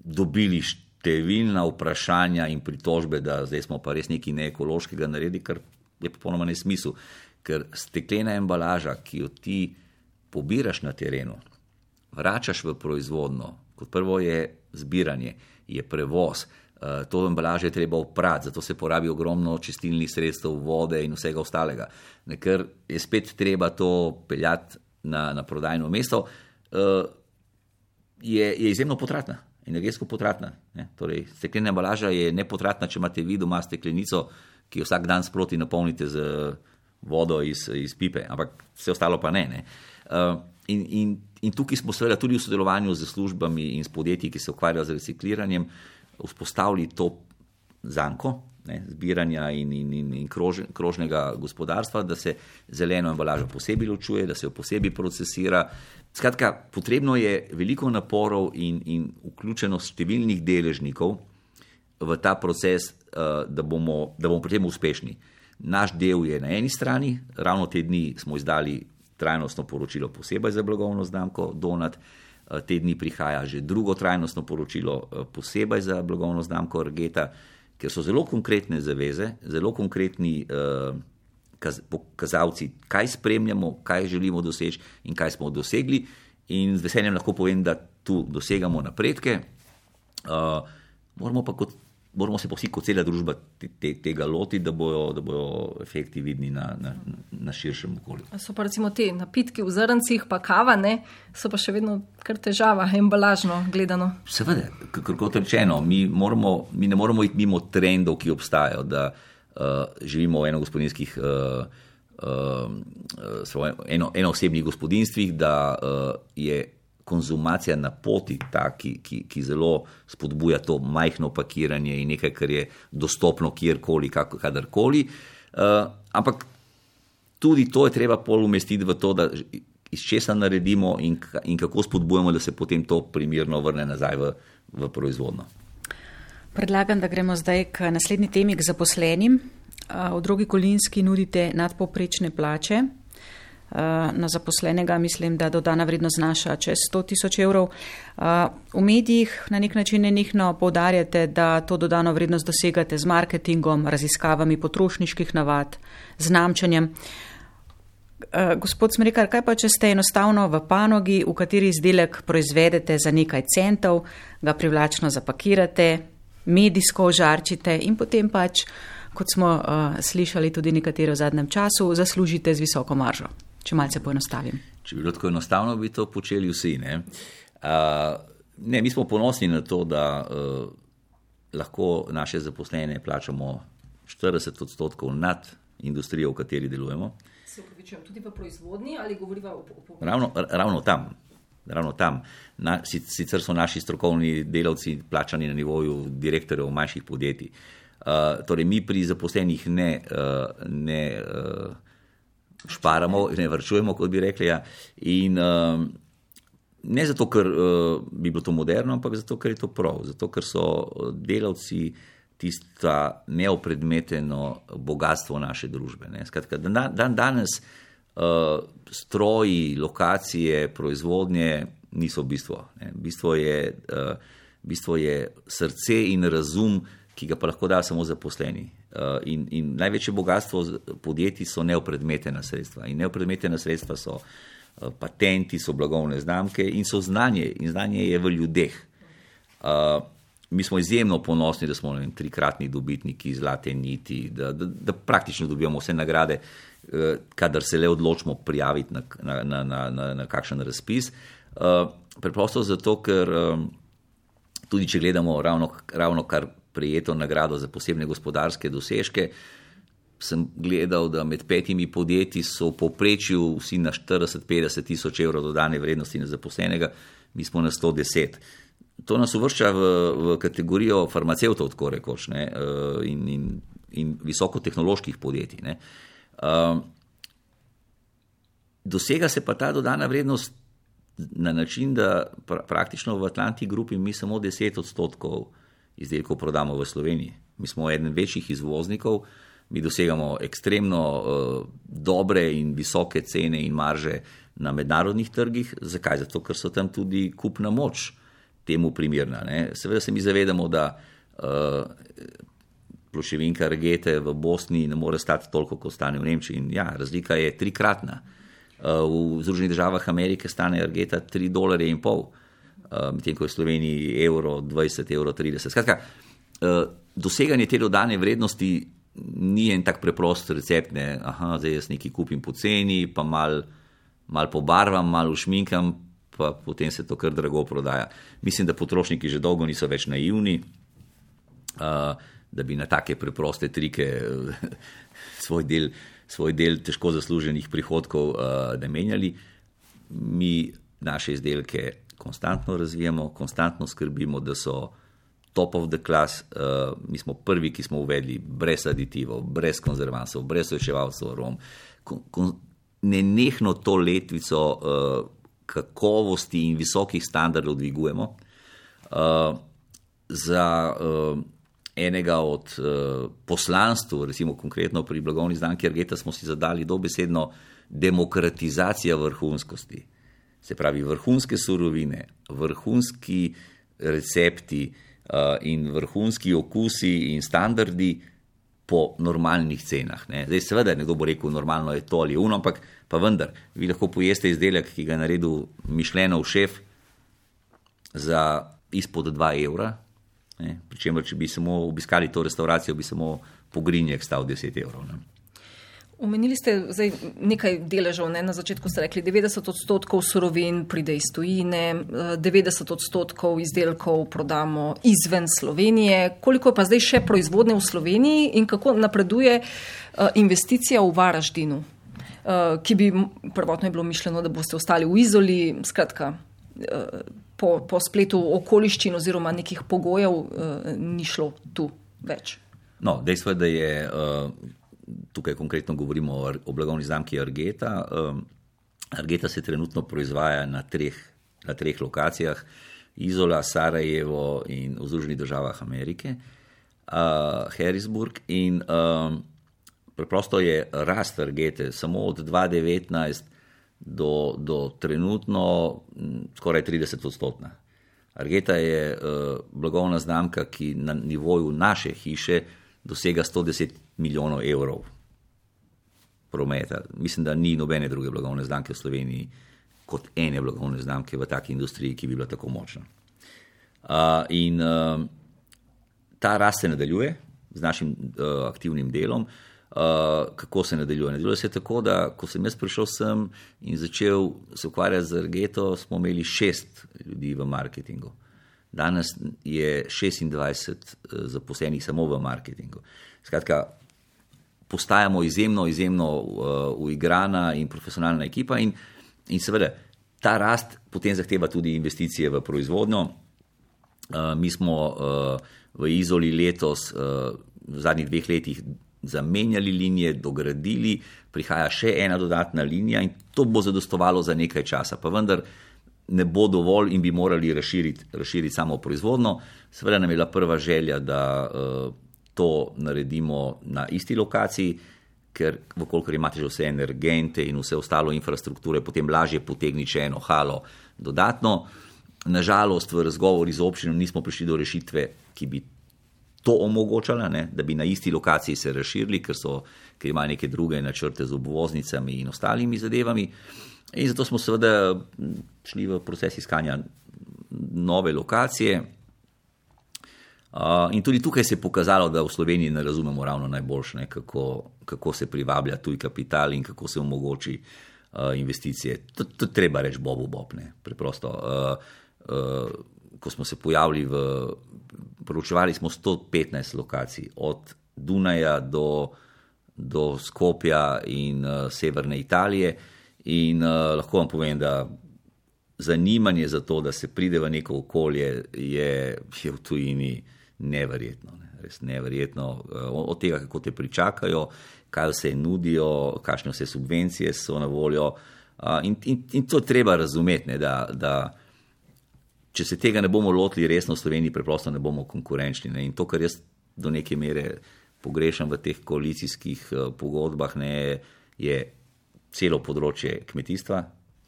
Speaker 3: dobili številna vprašanja in pritožbe, da zdaj smo pa res nekaj neekološkega naredili, kar je popolnoma nesmisel. Ker steklena embalaža, ki jo ti pobiraš na terenu, vračaš v proizvodno, kot prvo je zbiranje, je prevoz. Eh, to embalažo je treba oprati, zato se porabi ogromno čistilnih sredstev, vode in vsega ostalega. Ne, ker je spet treba to peljati na, na prodajno mesto, uh, je, je izjemno potratna, energetsko potratna. Ne. Torej, steklena embalaža je nepotratna, če imate vi doma steklenico, ki jo vsak dan sproti napolnite z vodo iz, iz pipe, ampak vse ostalo pa ne. ne. Uh, in, in, in tukaj smo seveda tudi v sodelovanju z službami in s podjetji, ki se ukvarjajo z recikliranjem, uh, vzpostavili to zanko ne, zbiranja in, in, in, in krož, krožnega gospodarstva, da se zeleno embalažo posebej ločuje, da se jo posebej procesira. Skratka, potrebno je veliko naporov in, in vključenost številnih deležnikov v ta proces, uh, da, bomo, da bomo pri tem uspešni. Naš del je na eni strani, ravno te dni smo izdali trajnostno poročilo posebej za blagovno znamko Donat. Eh, te dni prihaja že drugo trajnostno poročilo, eh, posebej za blagovno znamko Argeta, ker so zelo konkretne zaveze, zelo konkretni eh, kazalci, kaj spremljamo, kaj želimo doseči in kaj smo dosegli. In z veseljem lahko povem, da tu dosegamo napredke. Moramo pa kot moramo se pa vsi kot cela družba te, te, tega loti, da bojo, da bojo efekti vidni na, na, na širšem okolju.
Speaker 4: So pa recimo te napitki v zrncih, pa kava, ne, so pa še vedno kar težava, embalažno gledano.
Speaker 3: Seveda, kot rečeno, mi, moramo, mi ne moramo iti mimo trendov, ki obstajajo, da uh, živimo v eno gospodinskih. Uh, uh, eno, eno osebnih gospodinstvih, da uh, je konzumacija na poti, ta, ki, ki, ki zelo spodbuja to majhno pakiranje in nekaj, kar je dostopno kjerkoli, kadarkoli. Uh, ampak tudi to je treba pol umestiti v to, da iz česa naredimo in, in kako spodbujamo, da se potem to primirno vrne nazaj v, v proizvodno.
Speaker 2: Predlagam, da gremo zdaj k naslednji temi, k zaposlenim. V drugi kolinski nudite nadpoprečne plače, Eh, na zaposlenega, mislim, da dodana vrednost znaša čez 100 tisoč evrov. Eh, v medijih na nek način nenihno povdarjate, da to dodano vrednost dosegate z marketingom, raziskavami potrošniških navad, znamčanjem. Eh, gospod Smrekar, kaj pa, če ste enostavno v panogi, v kateri izdelek proizvedete za nekaj centov, ga privlačno zapakirate, medijsko ožarčite in potem pač, kot smo uh, slišali tudi nekatero v zadnjem času, zaslužite z visoko maržo če malce poenostavim.
Speaker 3: Če bi bilo tako enostavno, bi to počeli vsi. Ne? Uh, ne, mi smo ponosni na to, da uh, lahko naše zaposlene plačamo 40 odstotkov nad industrijo, v kateri delujemo.
Speaker 4: Se upravičujem, tudi v proizvodnji ali govorimo o
Speaker 3: proizvodnji? Ravno, ravno tam. Ravno tam. Na, sicer so naši strokovni delavci plačani na nivoju direktorjev manjših podjetij. Uh, torej, mi pri zaposlenih ne, uh, ne uh, šparamo, ne vrčujemo, kot bi rekli. Ja. In, uh, ne zato, ker uh, bi bilo to moderno, ampak zato, ker je to prav, zato, ker so delavci tista neopredmeteno bogatstvo naše družbe. Skratka, dan, dan danes uh, stroji, lokacije, proizvodnje niso bistvo. Bistvo je, uh, bistvo je srce in razum, ki ga pa lahko da samo zaposleni. Uh, in, in največje bogatstvo podjetij so neopredmetena sredstva. In neopredmetena sredstva so uh, patenti, so blagovne znamke in so znanje. In znanje je v ljudeh. Uh, mi smo izjemno ponosni, da smo vem, trikratni dobitniki zlate niti, da, da, da praktično dobivamo vse nagrade, kadar se le odločimo prijaviti na, na, na, na, na, kakšen razpis. Preprosto zato, ker tudi če gledamo ravno, ravno kar prijeto nagrado za posebne gospodarske dosežke. Sem gledal, da med petimi podjetji so v povprečju vsi na 40-50 tisoč evrov dodane vrednosti na zaposlenega, mi smo na 110. To nas uvršča v, v kategorijo farmacevtov, tako rekoč, ne, eh, in, in, in visokotehnoloških podjetij. Ne. Eh, dosega se pa ta dodana vrednost na način, da praktično v Atlanti grupi mi samo 10 odstotkov izdelkov prodamo v Sloveniji. Mi smo eden večjih izvoznikov, mi dosegamo ekstremno uh, dobre in visoke cene in marže na mednarodnih trgih. Zakaj? Zato, ker so tam tudi kupna moč temu primerna. Ne? Seveda se mi zavedamo, da uh, ploševinka regete v Bosni ne more stati toliko, kot stane v Nemčiji. In ja, razlika je trikratna. Uh, v Združenih državah Amerike stane regeta 3,5 dolarja medtem ko je v Sloveniji evro 20, evro 30. Skratka, eh, doseganje te dodane vrednosti ni en tak preprost recept, ne, aha, zdaj jaz nekaj kupim poceni, pa mal, mal pobarvam, mal ušminkam, pa potem se to kar drago prodaja. Mislim, da potrošniki že dolgo niso več naivni, uh, da bi na take preproste trike [laughs] svoj del, svoj del težko zasluženih prihodkov uh, namenjali. Mi naše izdelke konstantno razvijamo, konstantno skrbimo, da so top of the class. Uh, mi smo prvi, ki smo uvedli brez aditivov, brez konzervansov, brez reševalcev, rom. Ne nehno to letvico uh, kakovosti in visokih standardov dvigujemo. Uh, za uh, enega od uh, poslanstv, recimo konkretno pri blagovni znamki Argeta, smo si zadali dobesedno demokratizacijo vrhunskosti se pravi vrhunske surovine, vrhunski recepti uh, in vrhunski okusi in standardi po normalnih cenah. Ne. Zdaj, seveda, nekdo bo rekel, normalno je to ali uno, ampak pa vendar, vi lahko pojeste izdelek, ki ga je naredil Mišljenov šef za izpod 2 evra. Pričemer, če bi samo obiskali to restauracijo, bi samo pogrinjek stal 10 evrov. Ne.
Speaker 4: Omenili ste zdaj nekaj deležev. Ne? Na začetku ste rekli, 90 odstotkov surovin pride iz tujine, 90 odstotkov izdelkov prodamo izven Slovenije. Koliko je pa zdaj še proizvodne v Sloveniji in kako napreduje uh, investicija v Varaždinu, uh, ki bi prvotno je bilo mišljeno, da boste ostali v izoli, skratka. Po, po spletu okoliščin oziroma nekih pogojev uh, ni šlo tu več.
Speaker 3: No, dejstvo je, da je uh, tukaj konkretno govorimo o, o blagovni znamki Argeta. Um, Argeta se trenutno proizvaja na treh, na treh lokacijah: Izola, Sarajevo in v Združenih državah Amerike, uh, Harrisburg. In um, preprosto je rast Argete samo od 2019 do, do trenutno skoraj 30 odstotna. Argeta je uh, blagovna znamka, ki na nivoju naše hiše dosega 110 milijonov evrov prometa. Mislim, da ni nobene druge blagovne znamke v Sloveniji kot ene blagovne znamke v taki industriji, ki bi bila tako močna. Uh, in uh, ta rast se nadaljuje z našim uh, aktivnim delom. Uh, kako se nadaljuje? Nadaljuje se tako, da ko sem jaz prišel sem in začel se ukvarjati z Argeto, smo imeli šest ljudi v marketingu. Danes je 26 uh, zaposlenih samo v marketingu. Skratka, postajamo izjemno, izjemno uh, uigrana in profesionalna ekipa, in, in seveda ta rast potem zahteva tudi investicije v proizvodnjo. Uh, mi smo uh, v Izoli letos, uh, v zadnjih dveh letih, zamenjali linije, dogradili, prihaja še ena dodatna linija in to bo zadostovalo za nekaj časa. Pa vendar ne bo dovolj in bi morali razširiti, razširiti samo proizvodno. Seveda nam je bila prva želja, da uh, to naredimo na isti lokaciji, ker, kolikor imate že vse energente in vse ostalo infrastrukture, potem lažje potegniti še eno halo dodatno. Nažalost, v razgovori z občino nismo prišli do rešitve, ki bi to omogočala, ne, da bi na isti lokaciji se razširili, ker, so, ker imajo neke druge načrte z obvoznicami in ostalimi zadevami. In zato smo seveda šli v proces iskanja nove lokacije. Uh, in tudi tukaj se je pokazalo, da v Sloveniji ne razumemo ravno najboljše, kako, kako se privablja tuj kapital in kako se omogoči uh, investicije. To, to treba reči Bobu Bobne. Preprosto. Uh, uh, ko smo se pojavili v, poročevali smo 115 lokacij, od Dunaja do, do Skopja in uh, severne Italije. In uh, lahko vam povem, da zanimanje za to, da se pride v neko okolje, je, je v tujini neverjetno. Ne? Res neverjetno. Uh, od tega, kako te pričakajo, kaj vse nudijo, kakšne vse subvencije so na voljo. Uh, in, in, in to treba razumeti, da, da če se tega ne bomo lotili resno v Sloveniji, preprosto ne bomo konkurenčni. Ne. In to, kar jaz do neke mere pogrešam v teh koalicijskih uh, pogodbah, ne, je celo področje kmetijstva,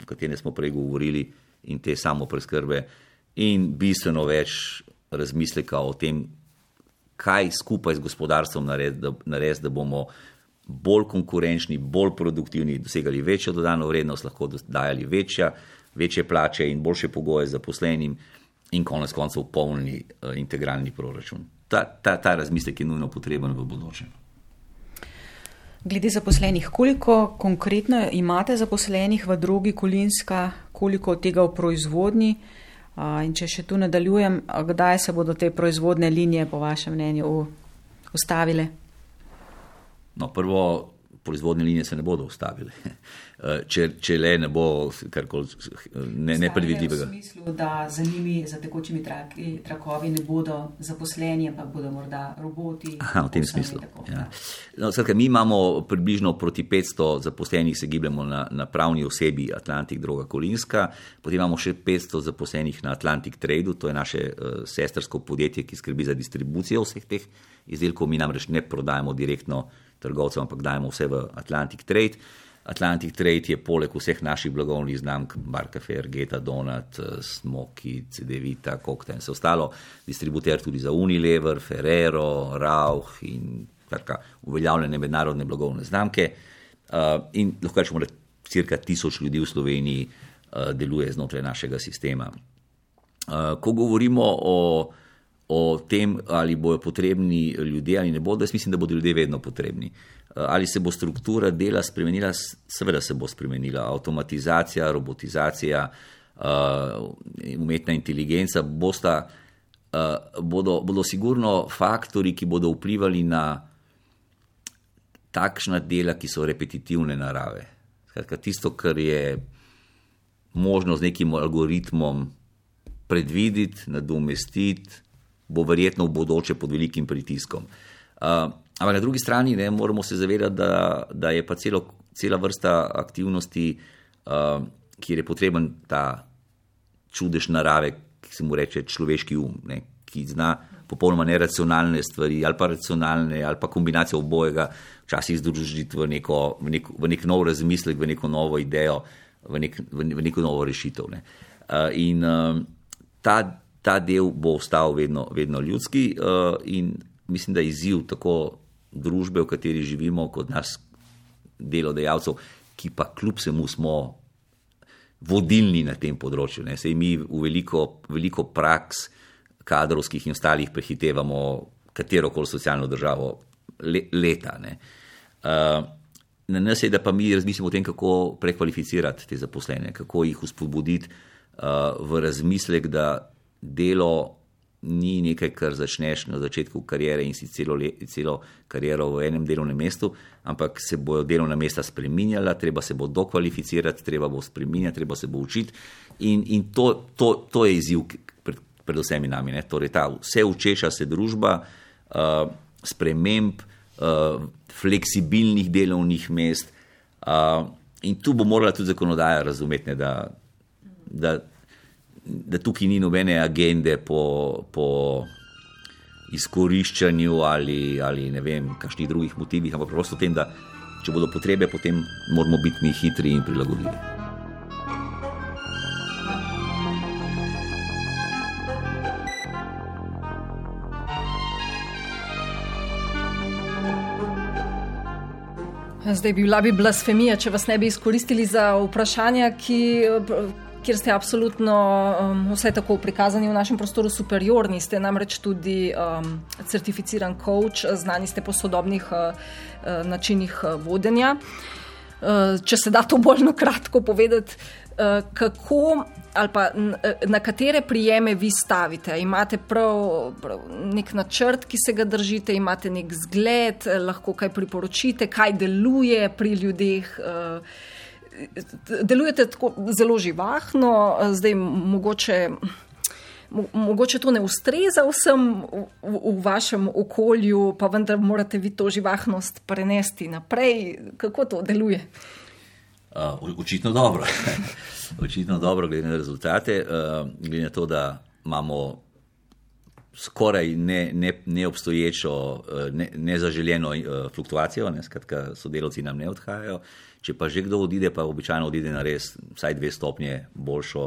Speaker 3: o katerem smo prej govorili, in te samo preskrbe, in bistveno več razmisleka o tem, kaj skupaj z gospodarstvom narediti, da, nared, da bomo bolj konkurenčni, bolj produktivni, dosegali večjo dodano vrednost, lahko dajali večja večje plače in boljše pogoje za poslenim, in konec koncev polni uh, integralni proračun. Ta, ta, ta razmislek je nujno potreben v bodoče.
Speaker 2: Glede zaposlenih, koliko konkretno imate zaposlenih v drugi Kolinska, koliko od tega v proizvodni? In če še tu nadaljujem, kdaj se bodo te proizvodne linije, po vašem mnenju, ustavile?
Speaker 3: No, prvo, proizvodne linije se ne bodo ustavile. Če, če le ne bo karkoli ne, nepredvidljivega.
Speaker 2: V smislu, da za njimi, za tekočimi traki, trakovi ne bodo zaposleni, ampak bodo morda roboti.
Speaker 3: Aha, v tem smislu. Ja. No, skratka, mi imamo približno proti 500 zaposlenih, se gibljamo na, na pravni osebi Atlantik Droga Kolinska, potem imamo še 500 zaposlenih na Atlantik Tradu, to je naše uh, sestrsko podjetje, ki skrbi za distribucijo vseh teh izdelkov. Mi namreč ne prodajemo direktno trgovcev, ampak dajemo vse v Atlantic Trade. Atlantic Trade je poleg vseh naših blagovnih znamk, Marka Fergeta, Donat, Smoky, CD-Vita, Cocktail in vse ostalo, distributer tudi za Unilever, Ferrero, Rauch in tako uveljavljene mednarodne blagovne znamke. Uh, in lahko rečemo, da cirka tisoč ljudi v Sloveniji uh, deluje znotraj našega sistema. Uh, ko govorimo o o tem, ali bodo potrebni ljudje ali ne bodo, jaz mislim, da bodo ljudje vedno potrebni. Eh, ali se bo struktura dela spremenila? Seveda se bo spremenila. Avtomatizacija, robotizacija, eh, umetna inteligenca bosta, eh, bodo, bodo sigurno faktori, ki bodo vplivali na takšna dela, ki so repetitivne narave. Skratka, tisto, kar je možno z nekim algoritmom predvideti, nadomestiti, bo verjetno v bodoče pod velikim pritiskom. Uh, ampak na drugi strani ne, moramo se zavedati, da, da je pa celo, cela vrsta aktivnosti, uh, kjer je potreben ta čudež narave, ki se mu reče človeški um, ne, ki zna popolnoma neracionalne stvari ali pa racionalne ali pa kombinacijo obojega včasih združiti v, neko, v, nek, v nek nov razmislek, v neko novo idejo, v, nek, v, v neko novo rešitev. Ne. Uh, in uh, ta ta del bo ostal vedno, vedno ljudski uh, in mislim, da je izziv tako družbe, v kateri živimo, kot nas delodajalcev, ki pa kljub vsemu smo vodilni na tem področju. Ne. Sej mi v veliko, veliko praks kadrovskih in ostalih prehitevamo katero koli socialno državo le, leta. Uh, na nas je, da pa mi razmislimo o tem, kako prekvalificirati te zaposlene, kako jih uspodbuditi uh, v razmislek, da delo ni nekaj, kar začneš na začetku karijere in si celo, le, celo kariero v enem delovnem mestu, ampak se bojo delovna mesta spreminjala, treba se bo dokvalificirati, treba bo spreminjati, treba se bo učiti. In, in to, to, to je izziv pred, pred vsemi nami. Ne? Torej, ta vse učeča se družba, uh, sprememb, uh, fleksibilnih delovnih mest. Uh, in tu bo morala tudi zakonodaja razumeti, ne, da, da da tukaj ni nobene agende po, po izkoriščanju ali, ali ne vem, kakšnih drugih motivih, ampak prosto tem, da če bodo potrebe, potem moramo biti mi hitri in prilagodljivi.
Speaker 4: Zdaj bi bila bi blasfemija, če vas ne bi izkoristili za vprašanja, ki kjer ste absolutno um, vse tako prikazani v našem prostoru superiorni. Ste namreč tudi um, certificiran coach, znani ste po sodobnih uh, uh načinih uh, vodenja. Uh, če se da to bolj na kratko povedati, uh, kako ali pa na katere prijeme vi stavite. Imate prav, prav nek načrt, ki se ga držite, imate nek zgled, lahko kaj priporočite, kaj deluje pri ljudeh. Delujete tako zelo živahno, zdaj mogoče. Mogoče to ne ustreza vsem v, v, v vašem okolju, pa vendar morate vi to živahnost prenesti naprej. Kako to deluje?
Speaker 3: Uh, očitno dobro. [laughs] očitno dobro, glede na rezultate, uh, glede na to, da imamo skoraj neobstoječo, ne ne, nezaželjeno ne uh, fluktuacijo, ne, skratka, sodelavci nam ne odhajajo. Če pa že kdo odide, pa običajno odide na res vsaj dve stopnje boljšo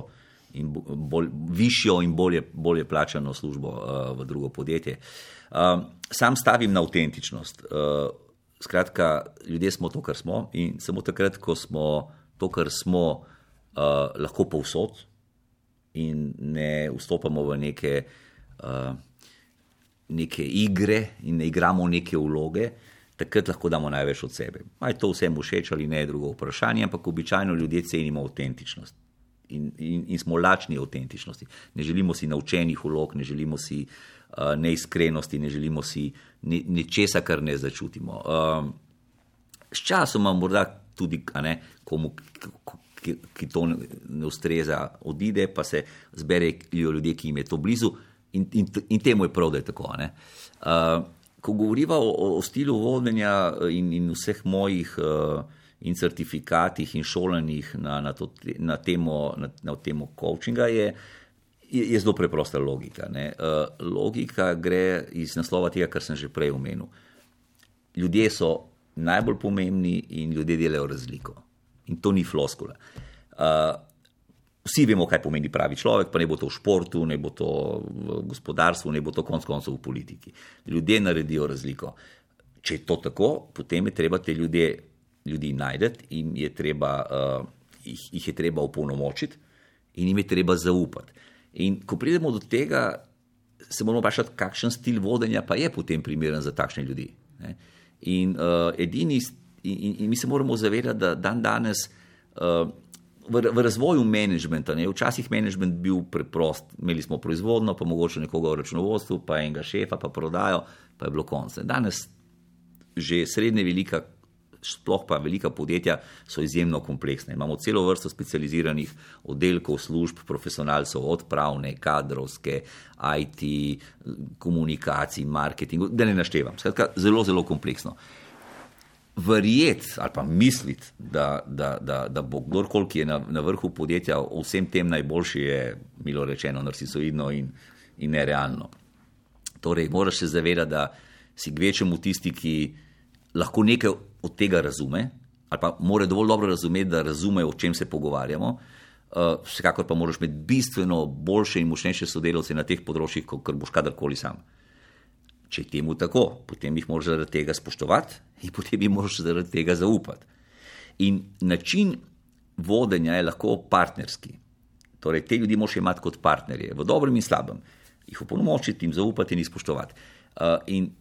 Speaker 3: in bolj, višjo in bolje, bolje plačano službo uh, v drugo podjetje. Uh, sam stavim na avtentičnost. Uh, skratka, ljudje smo to, kar smo in samo takrat, ko smo to, kar smo, uh, lahko povsod in ne vstopamo v neke, uh, neke igre in ne igramo neke vloge, takrat lahko damo največ od sebe. Aj to vsem všeč ali ne, je drugo vprašanje, ampak običajno ljudje cenimo avtentičnost. In, in, in smo lačni avtentičnosti. Ne želimo si naučenih vlog, ne želimo si uh, neiskrenosti, ne želimo si nečesa, kar ne začutimo. Uh, s časom, morda tudi, ne, komu, ki, ki to ne ustreza, odide, pa se zberejo ljudje, ki jim je to blizu, in, in, in temu je prav, da je tako. Uh, ko govorimo o, o stilu vodenja in, in vseh mojih uh, in certifikatih in šolanjih na, na, to, na temo, na, na temo coachinga, je, je, je zelo preprosta logika. Uh, logika gre iz naslova tega, kar sem že prej omenil. Ljudje so najbolj pomembni in ljudje delajo razliko. In to ni floskula. Uh, vsi vemo, kaj pomeni pravi človek, pa ne bo to v športu, ne bo to v gospodarstvu, ne bo to konec koncev v politiki. Ljudje naredijo razliko. Če je to tako, potem je treba te ljudje, ljudi najti in je treba, uh, jih, jih je treba opolnomočiti in jim je treba zaupati. In ko pridemo do tega, se moramo vprašati, kakšen stil vodenja pa je potem primeren za takšne ljudi. Ne? In uh, edini In, in, in mi se moramo zavedati, da dan danes uh, v, v razvoju menedžmenta, ne, včasih menedžment bil preprost, imeli smo proizvodno, pa mogoče nekoga v računovodstvu, pa enega šefa, pa prodajo, pa je bilo konc. Danes že srednje velika, sploh pa velika podjetja so izjemno kompleksne. Imamo celo vrsto specializiranih oddelkov, služb, profesionalcev, od pravne, kadrovske, IT, komunikacij, marketing, da ne naštevam. Skratka, zelo, zelo kompleksno verjeti ali pa misliti, da, da, da, da bo kdorkoli, ki je na, na vrhu podjetja, vsem tem najboljši, je milo rečeno, narcisoidno in, in nerealno. Torej, moraš se zavedati, da si kvečemu tisti, ki lahko nekaj od tega razume, ali pa mora dovolj dobro razumeti, da razume, o čem se pogovarjamo. Uh, vsekakor pa moraš imeti bistveno boljše in močnejše sodelavce na teh področjih, kot boš kadarkoli sam. Če je temu tako, potem jih moraš zaradi tega spoštovati in potem jim moraš zaradi tega zaupati. In način vodenja je lahko partnerski. Torej, te ljudi moraš imeti kot partnerje, v dobrem in slabem, jih opolnomočiti, jim zaupati in jih spoštovati. Uh, in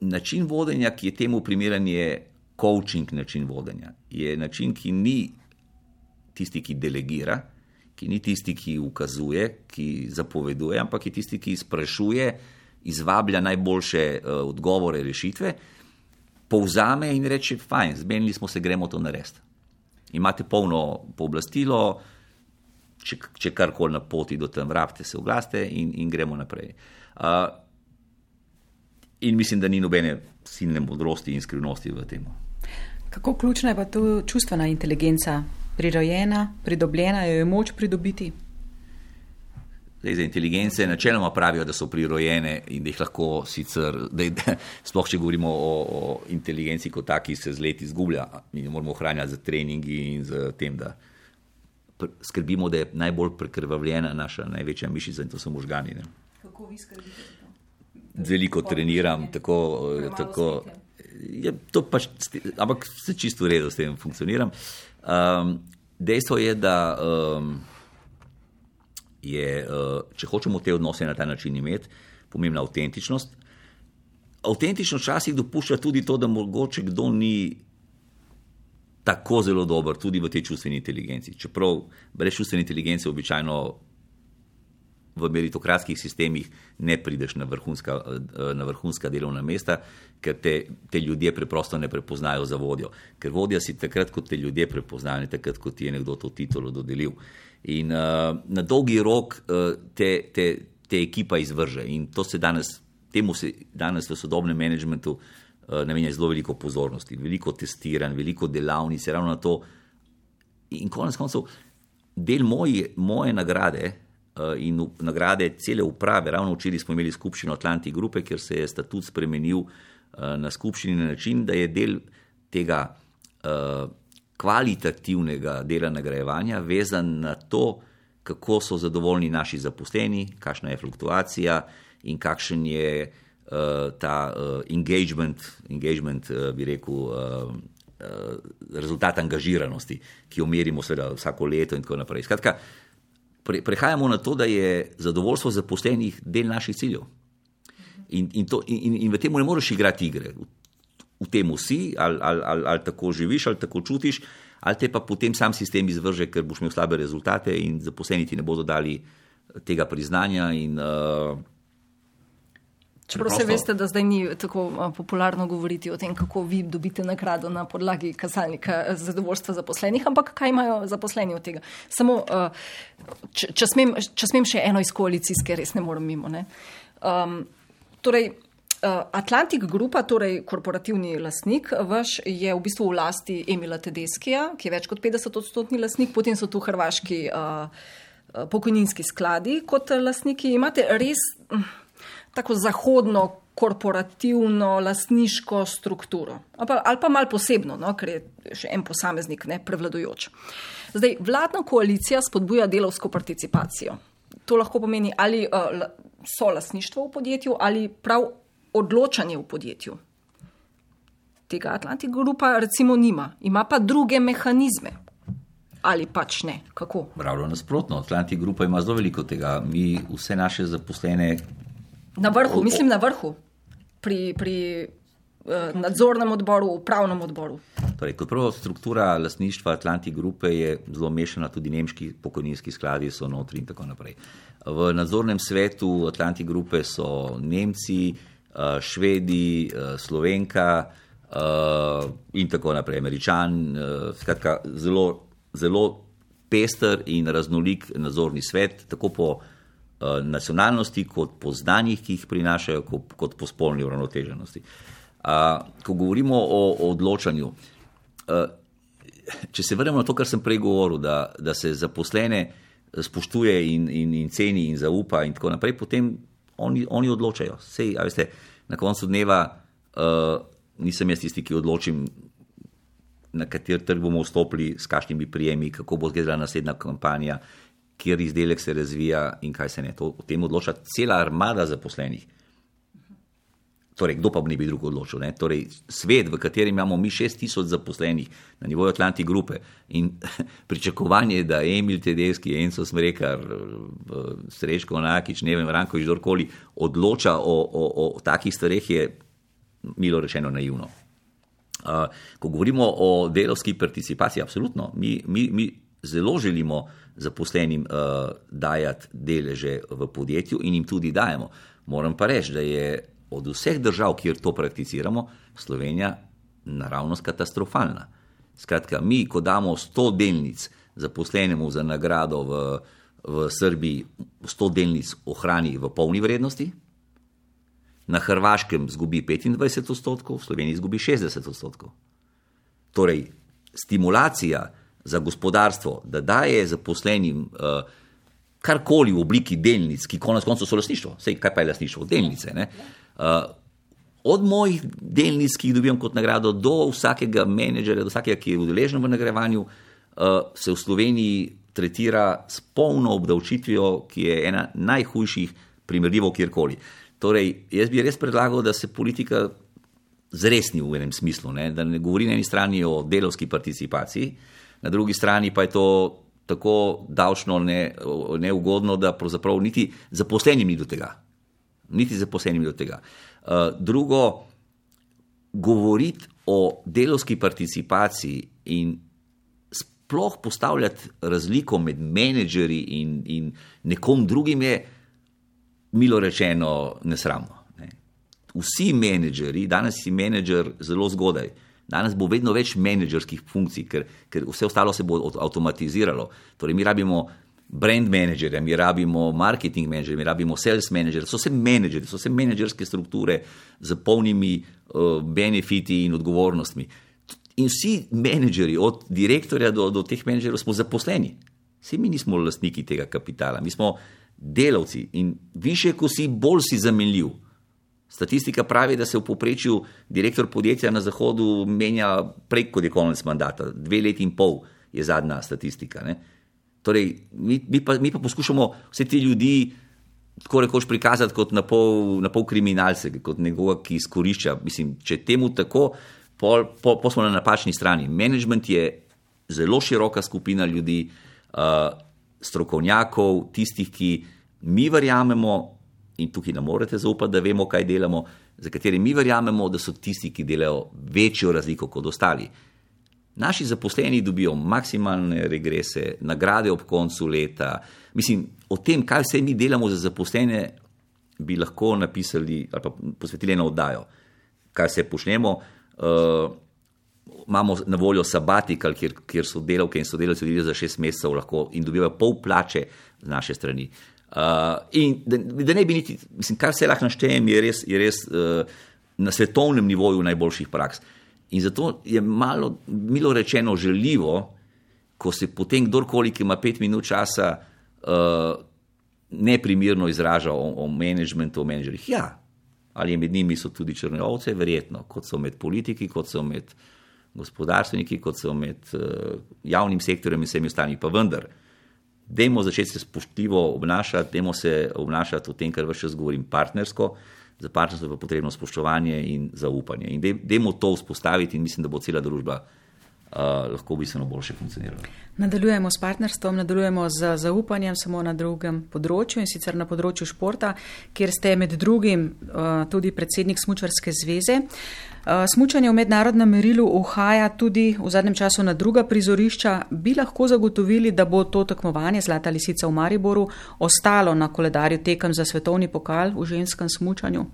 Speaker 3: način vodenja, ki je temu primeren, je coaching način vodenja. Je način, ki ni tisti, ki delegira, ki ni tisti, ki ukazuje, ki zapoveduje, ampak je tisti, ki sprašuje izvablja najboljše uh, odgovore, rešitve, povzame in reče: Fajn, zmenili smo se, gremo to narediti. Imate polno pooblastilo, če, če karkoli na poti do tam, vrabite se, oglaste in, in gremo naprej. Uh, in mislim, da ni nobene silne modrosti in skrivnosti v tem.
Speaker 2: Kako ključna je pa tu čustvena inteligenca? Prirojena, pridobljena, jo je moč pridobiti?
Speaker 3: Zdaj, za inteligence načeloma pravijo, da so prirojene in da jih lahko sicer, da, [laughs] da, sploh če govorimo o, o inteligenci kot taki, se z leti izgublja in jo moramo ohranjati z treningi in z tem, da skrbimo, da je najbolj prekrvavljena naša največja mišica in to so možgani. Ne.
Speaker 2: Kako vi skrbite?
Speaker 3: Veliko treniram, tako, tako je to pač, ampak se čisto v redu s tem funkcioniram. Um, dejstvo je, da um, je, uh, če hočemo te odnose na ta način imeti, pomembna avtentičnost. Avtentičnost včasih dopušča tudi to, da mogoče kdo ni tako zelo dober tudi v tej čustveni inteligenci. Čeprav brez čustvene inteligence običajno v meritokratskih sistemih ne prideš na vrhunska, na vrhunska delovna mesta, ker te, te ljudje preprosto ne prepoznajo za vodjo. Ker vodja si takrat, ko te ljudje prepoznajo, ne takrat, ko ti je nekdo to titulo dodelil. In uh, na dolgi rok uh, te, te, te ekipa izvrže. In to se danes, temu se danes v sodobnem menedžmentu uh, namenja zelo veliko pozornosti, veliko testiranj, veliko delavnic, ravno na to. In konec koncev, del moje, moje nagrade uh, in nagrade cele uprave, ravno včeraj smo imeli skupščino Atlanti Grupe, kjer se je statut spremenil uh, na skupščini na način, da je del tega uh, kvalitativnega dela nagrajevanja vezan na to, kako so zadovoljni naši zaposleni, kakšna je fluktuacija in kakšen je uh, ta uh, engagement, engagement uh, bi rekel, uh, uh, rezultat angažiranosti, ki jo merimo seveda vsako leto in tako naprej. Skratka, pre, prehajamo na to, da je zadovoljstvo zaposlenih del naših ciljev. In, in, to, in, in v tem ne moreš igrati igre. V, tem si, ali, ali, ali, ali tako živiš, ali tako čutiš, ali te pa potem sam sistem izvrže, ker boš imel slabe rezultate in zaposleni ti ne bodo dali tega priznanja. In, uh,
Speaker 4: Čeprav se veste, da zdaj ni tako popularno govoriti o tem, kako vi dobite nagrado na podlagi kazalnika zadovoljstva zaposlenih, ampak kaj imajo zaposleni od tega. Samo, če, če, smem, če smem še eno iz koalicijske, res ne morem mimo. Ne? Um, torej, Atlantik Grupa, torej korporativni lasnik, vaš je v bistvu v lasti Emila Tedeskija, ki je več kot 50 odstotni lasnik, potem so tu hrvaški uh, pokojninski skladi kot lasniki. Imate res tako zahodno korporativno lastniško strukturo. Ali pa, ali pa malo posebno, no, ker je še en posameznik ne, prevladujoč. Zdaj, vladna koalicija spodbuja delovsko participacijo. To lahko pomeni ali uh, so lastništvo v podjetju ali prav odločanje v podjetju. Tega Atlantik Grupa recimo nima, ima pa druge mehanizme. Ali pač ne, kako?
Speaker 3: Pravno nasprotno, Atlantik Grupa ima zelo veliko tega. Mi vse naše zaposlene
Speaker 4: Na vrhu, mislim na vrhu, pri, pri uh, nadzornem odboru, upravnem odboru.
Speaker 3: Torej, kot prvo, struktura lasništva Atlanti Grupe je zelo mešana, tudi nemški pokojninski skladi so notri in tako naprej. V nadzornem svetu Atlanti Grupe so Nemci, uh, Švedi, uh, Slovenka uh, in tako naprej, Američan. Uh, skratka, zelo, zelo pester in raznolik nadzorni svet, tako po Eh, nacionalnosti, kot po znanjih, ki jih prinašajo, kot, kot po spolni uravnoteženosti. Ko govorimo o, o odločanju, če se vrnemo na to, kar sem prej govoril, da, da se zaposlene spoštuje in, in, in ceni in zaupa, in tako naprej, potem oni, oni odločajo. Sej, veste, na koncu dneva uh, nisem jaz tisti, ki odločim. Na kateri trg bomo vstopili, s kakšnimi prijemi, kako bo izgledala naslednja kampanja, kjer izdelek se razvija in kaj se ne. To, o tem odloča cela armada zaposlenih. Torej, kdo pa bi ne bi drugo odločil? Torej, svet, v katerem imamo mi 6000 zaposlenih na nivoju Atlanti grupe in [laughs] pričakovanje, da Emil Tedeschi, Enzo Smrekar, Srečko Nakič, ne vem, Ranko Ždorkoli odloča o, o, o takih stvareh, je milo rečeno naivno. Uh, ko govorimo o delovski participaciji, absolutno, mi, mi, mi zelo želimo zaposlenim uh, dajati deleže v podjetju in jim tudi dajemo. Moram pa reči, da je od vseh držav, kjer to prakticiramo, Slovenija naravnost katastrofalna. Skratka, mi, ko damo 100 delnic zaposlenemu za nagrado v, v Srbiji, 100 delnic ohrani v polni vrednosti, na Hrvaškem zgubi 25 odstotkov, v Sloveniji zgubi 60 odstotkov. Torej, stimulacija za gospodarstvo, da daje zaposlenim uh, karkoli v obliki delnic, ki konec koncev so lasništvo, vse kaj pa je lasništvo, delnice. Uh, od mojih delnic, ki jih dobivam kot nagrado, do vsakega menedžerja, do vsakega, ki je udeležen v nagrajevanju, uh, se v Sloveniji tretira s polno obdavčitvijo, ki je ena najhujših, primerljivo kjerkoli. Torej, jaz bi res predlagal, da se politika zresni v enem smislu. Ne? Da ne govori na eni strani o delovski participaciji, na drugi strani pa je to tako davčno ne, neugodno, da pravzaprav niti zaposlenim ni do tega. Niti zaposlenim do tega. Uh, drugo, govoriti o delovski participaciji in sploh postavljati razliko med menedžerji in, in nekom drugim je, milo rečeno, nesramno. Ne. Vsi menedžerji, danes si menedžer zelo zgodaj. Danes bo vedno več menedžerskih funkcij, ker, ker vse ostalo se bo avtomatiziralo. Torej, mi rabimo brand menedžerje, mi rabimo marketing menedžerje, mi rabimo sales menedžerje, so vse menedžerji, so vse menedžerske strukture z polnimi uh, benefiti in odgovornostmi. In vsi menedžerji, od direktorja do, do teh menedžerjev, smo zaposleni. Vsi mi nismo lastniki tega kapitala, mi smo delavci in više, ko si, bolj si zamenljiv. Statistika pravi, da se v povprečju direktor podjetja na Zahodu menja preko konec mandata, dve leti in pol je zadnja statistika. Ne? Torej, mi, mi, pa, mi pa poskušamo vse te ljudi tako rekoč prikazati kot na pol, na pol kriminalce, kot nekoga, ki izkorišča. Mislim, če temu tako, pol, pol, pol smo na napačni strani. Management je zelo široka skupina ljudi, uh, strokovnjakov, tistih, ki mi verjamemo in tukaj ne morete zaupati, da vemo, kaj delamo, za kateri mi verjamemo, da so tisti, ki delajo večjo razliko kot ostali. Naši zaposleni dobijo maksimalne regrese, nagrade ob koncu leta. Mislim, o tem, kaj vse mi delamo za zaposlene, bi lahko napisali ali pa posvetili eno oddajo, kaj se počnemo. Uh, imamo na voljo sabatikal, kjer, kjer so delavke in sodelavci odideli za šest mesecev lahko in dobivajo pol plače z naše strani. Uh, in da, da ne bi niti, mislim, kar se lahko naštejem, je res, je res uh, na svetovnem nivoju najboljših praks. In zato je malo, milo rečeno, želivo, ko se potem kdorkoli, ki ima pet minut časa, uh, neprimerno izraža o, o menedžmentu, o menedžerjih. Ja, ali med njimi so tudi črne ovce, verjetno, kot so med politiki, kot so med gospodarstveniki, kot so med uh, javnim sektorjem in vsemi ostalimi, pa vendar. Dajmo začeti se spoštljivo obnašati, dajmo se obnašati v tem, kar vse govorim, partnersko. Za partnerstvo je potrebno spoštovanje in zaupanje. In dajmo to vzpostaviti, in mislim, da bo cela družba uh, lahko bistveno boljše funkcionirala.
Speaker 2: Nadaljujemo s partnerstvom, nadaljujemo z zaupanjem samo na drugem področju in sicer na področju športa, kjer ste med drugim uh, tudi predsednik Smučarske zveze. Uh, smučanje v mednarodnem merilu uhaja tudi v zadnjem času na druga prizorišča. Bi lahko zagotovili, da bo to tekmovanje Zlata lisica v Mariboru ostalo na koledarju tekem za svetovni pokal v ženskem smučanju?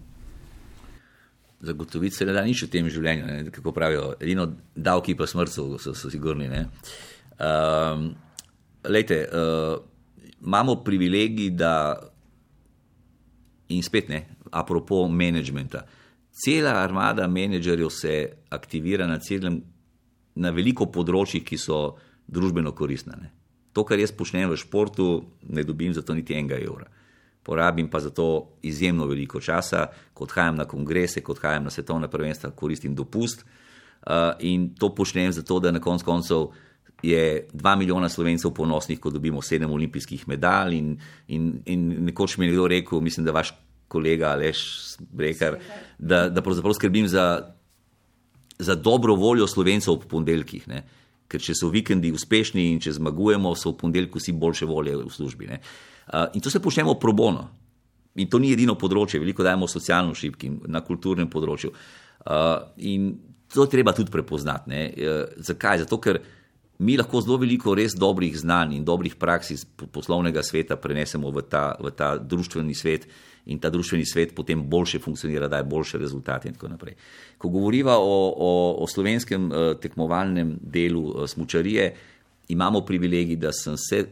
Speaker 3: zagotoviti se ne da nič v tem življenju, ne? kako pravijo, edino davki pa smrtov so, so sigurni. Um, lejte, uh, imamo privilegij, da in spet ne, apropo menedžmenta. Cela armada menedžerjev se aktivira na, celem, na veliko področjih, ki so družbeno koristne. Ne? To, kar jaz počnem v športu, ne dobim za to niti enega evra porabim pa za to izjemno veliko časa, ko odhajam na kongrese, ko odhajam na svetovne prvenstva, koristim dopust uh, in to počnem zato, da na konc koncev je dva milijona slovencev ponosnih, ko dobimo sedem olimpijskih medalj in, in, in nekoč mi je nekdo rekel, mislim, da vaš kolega Aleš Brekar, da, da pravzaprav skrbim za, za dobro voljo slovencev ob ponedeljkih. Ker če so vikendi uspešni in če zmagujemo, so v ponedeljku vsi boljše volje v službi. Ne. Uh, in to se počnemo pro bono. In to ni edino področje, veliko dajemo socialno šibkim, na kulturnem področju. Uh, in to treba tudi prepoznati. Uh, zakaj? Zato, ker mi lahko zelo veliko res dobrih znanj in dobrih praks iz poslovnega sveta prenesemo v ta, v ta družbeni svet in ta družbeni svet potem boljše funkcionira, daje boljše rezultate in tako naprej. Ko govoriva o, o, o slovenskem uh, tekmovalnem delu uh, smučarije, imamo privilegij, da sem se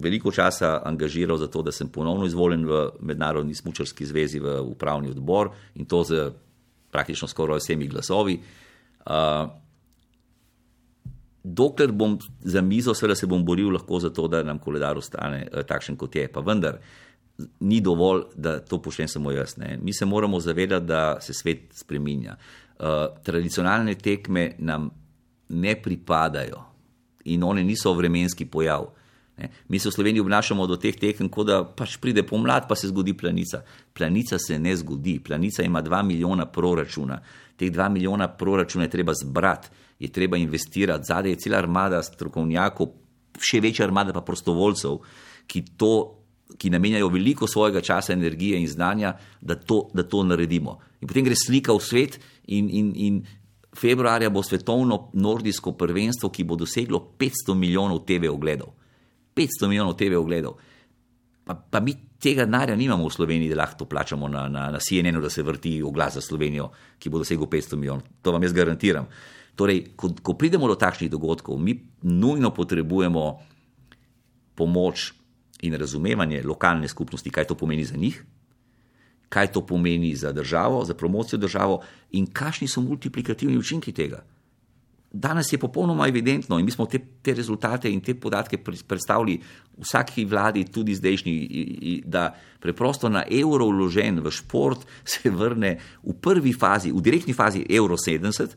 Speaker 3: veliko časa angažiral za to, da sem ponovno izvoljen v Mednarodni smučarski zvezi v upravni odbor in to z praktično skoraj vsemi glasovi. Uh, dokler bom za mizo, seveda se bom boril lahko za to, da nam koledar ostane uh, takšen, kot je. Pa vendar ni dovolj, da to počnem samo jaz. Ne. Mi se moramo zavedati, da se svet spreminja. Uh, tradicionalne tekme nam ne pripadajo in one niso vremenski pojav. Ne. Mi se v Sloveniji obnašamo do teh tekem, kot da pač pride pomlad, pa se zgodi planica. Planica se ne zgodi. Planica ima 2 milijona proračuna. Teh 2 milijona proračuna je treba zbrati, je treba investirati. Zadaj je cela armada strokovnjakov, še večja armada pa prostovoljcev, ki, to, ki namenjajo veliko svojega časa, energije in znanja, da to, da to naredimo. In potem gre slika v svet in, in, in februarja bo svetovno nordijsko prvenstvo, ki bo doseglo 500 milijonov TV ogledov. 500 milijonov TV ogledov. Pa, pa mi tega denarja nimamo v Sloveniji, da lahko to plačamo na, na, na CNN-u, da se vrti oglas za Slovenijo, ki bo dosegel 500 milijonov. To vam jaz garantiram. Torej, ko, ko pridemo do takšnih dogodkov, mi nujno potrebujemo pomoč in razumevanje lokalne skupnosti, kaj to pomeni za njih, kaj to pomeni za državo, za promocijo državo in kakšni so multiplikativni učinki tega. Danes je popolnoma evidentno in mi smo te, te rezultate in te podatke predstavili vsaki vladi, tudi zdajšnji, da preprosto na evro vložen v šport se vrne v prvi fazi, v direktni fazi evro 70,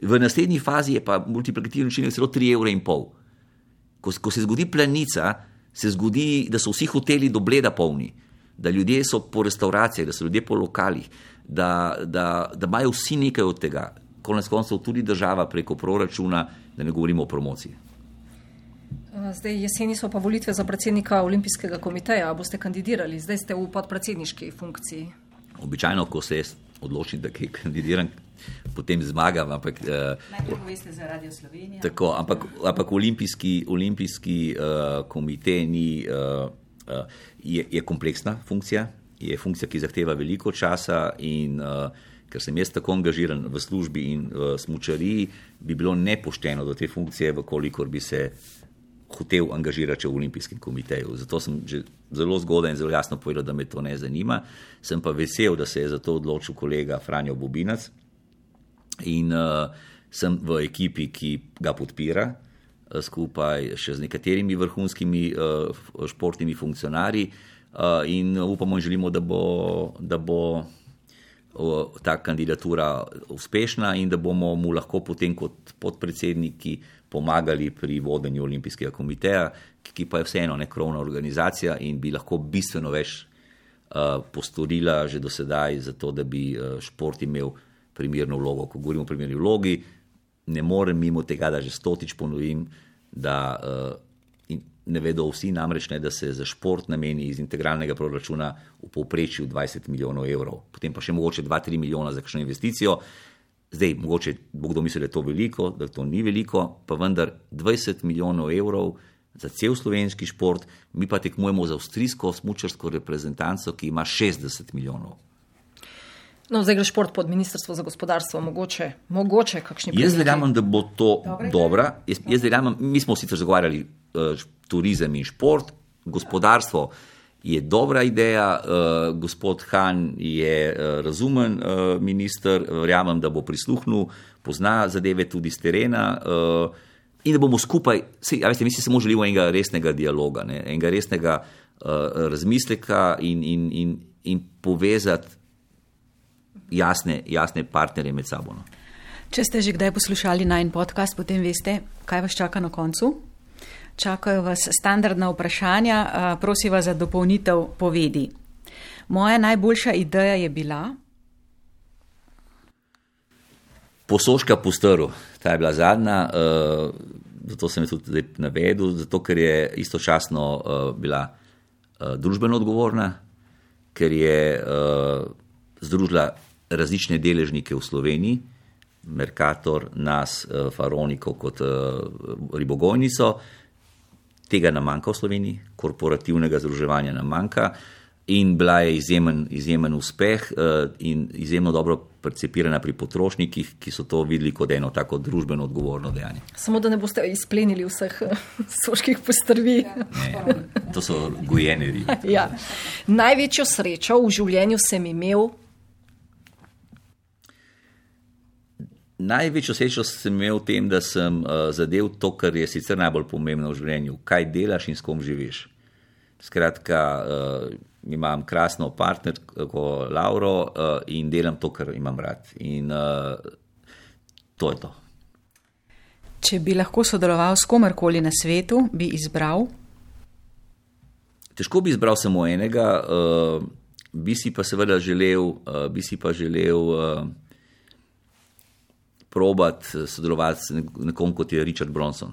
Speaker 3: v naslednji fazi je pa multiplikativni učinek celo 3,5 evra. Ko, ko se zgodi planica, se zgodi, da so vsi hoteli do bleda polni, da ljudje so po restauracijah, da so ljudje po lokalih, da, da, da imajo vsi nekaj od tega konec koncev tudi država preko proračuna, da ne govorimo o promociji.
Speaker 4: Zdaj, jeseni so pa volitve za predsednika Olimpijskega komiteja. Boste kandidirali, zdaj ste v podpredsedniški funkciji.
Speaker 3: Običajno, ko se odločim, da kandidiram, potem zmagam. Ampak,
Speaker 2: Najprej poveste za Radio Slovenijo.
Speaker 3: Tako, ampak, ampak olimpijski, olimpijski uh, komitej ni, uh, uh, je, je kompleksna funkcija, je funkcija, ki zahteva veliko časa in uh, ker sem jaz tako angažiran v službi in v smočariji, bi bilo nepošteno do te funkcije, vkolikor bi se hotel angažirati v Olimpijskem komiteju. Zato sem že zelo zgodaj in zelo jasno povedal, da me to ne zanima. Sem pa vesel, da se je za to odločil kolega Franjo Bobinac in uh, sem v ekipi, ki ga podpira. Skupaj še z nekaterimi vrhunskimi uh, športnimi funkcionarji, uh, in upamo, in želimo, da bo, da bo ta kandidatura uspešna in da bomo mu lahko potem kot podpredsedniki pomagali pri vodenju Olimpijskega komiteja, ki pa je vseeno nekrovna organizacija in bi lahko bistveno več uh, postorila že do sedaj, zato da bi uh, šport imel primerno vlogo. Ko govorimo o primerni vlogi, ne morem mimo tega, da že stotič ponovim, da uh, ne vedo vsi namreč, ne, da se za šport nameni iz integralnega proračuna v povprečju 20 milijonov evrov, potem pa še mogoče 2-3 milijona za kakšno investicijo. Zdaj, mogoče bo kdo mislil, da je to veliko, da to ni veliko, pa vendar 20 milijonov evrov za cel slovenski šport, mi pa tekmujemo za avstrijsko smučarsko reprezentanco, ki ima 60 milijonov.
Speaker 4: No, zdaj gre šport pod Ministrstvo za gospodarstvo, mogoče, mogoče kakšni
Speaker 3: primeri. Jaz verjamem, da bo to dobro. Jaz, jaz verjamem, mi smo sicer zagovarjali uh, turizem in šport, gospodarstvo je dobra ideja, uh, gospod Han je uh, razumen uh, minister, verjamem, da bo prisluhnil, pozna zadeve tudi z terena. Uh, In da bomo skupaj, sej, veste, mi si samo želimo enega resnega dialoga, ne, enega resnega uh, razmisleka in, in, in, in povezati jasne, jasne partnerje med sabo. No.
Speaker 2: Če ste že kdaj poslušali najn podcast, potem veste, kaj vas čaka na koncu. Čakajo vas standardna vprašanja, prosim vas za dopolnitev povedi. Moja najboljša ideja je bila.
Speaker 3: Posoška postrv, ta je bila zadnja, uh, zato sem jo tudi navedel, zato ker je istočasno uh, bila uh, družbeno odgovorna, ker je uh, združila različne deležnike v Sloveniji, Merkator, nas, uh, Faroniko kot uh, ribogojnico, tega nam manjka v Sloveniji, korporativnega združevanja nam manjka. In bila je izjemen, izjemen uspeh uh, in izjemno dobro percepirana pri potrošnikih, ki so to videli kot eno tako družbeno odgovorno dejanje.
Speaker 4: Samo da ne boste izplenili vseh soških postrvi.
Speaker 3: Ne, to so gojene ribe.
Speaker 4: ja. Največjo srečo v življenju sem imel.
Speaker 3: Največjo srečo sem imel v tem, da sem uh, zadev to, kar je sicer najbolj pomembno v življenju, kaj delaš in s kom živiš. Skratka, uh, imam krasno partnerko Lauro uh, in delam to, kar imam rad. In uh, to je to.
Speaker 2: Če bi lahko sodeloval s komerkoli na svetu, bi izbral.
Speaker 3: težko bi izbral samo enega, uh, bi si pa seveda želel, uh, bi si pa želel uh, probati sodelovati s nekom kot je Richard Bronson.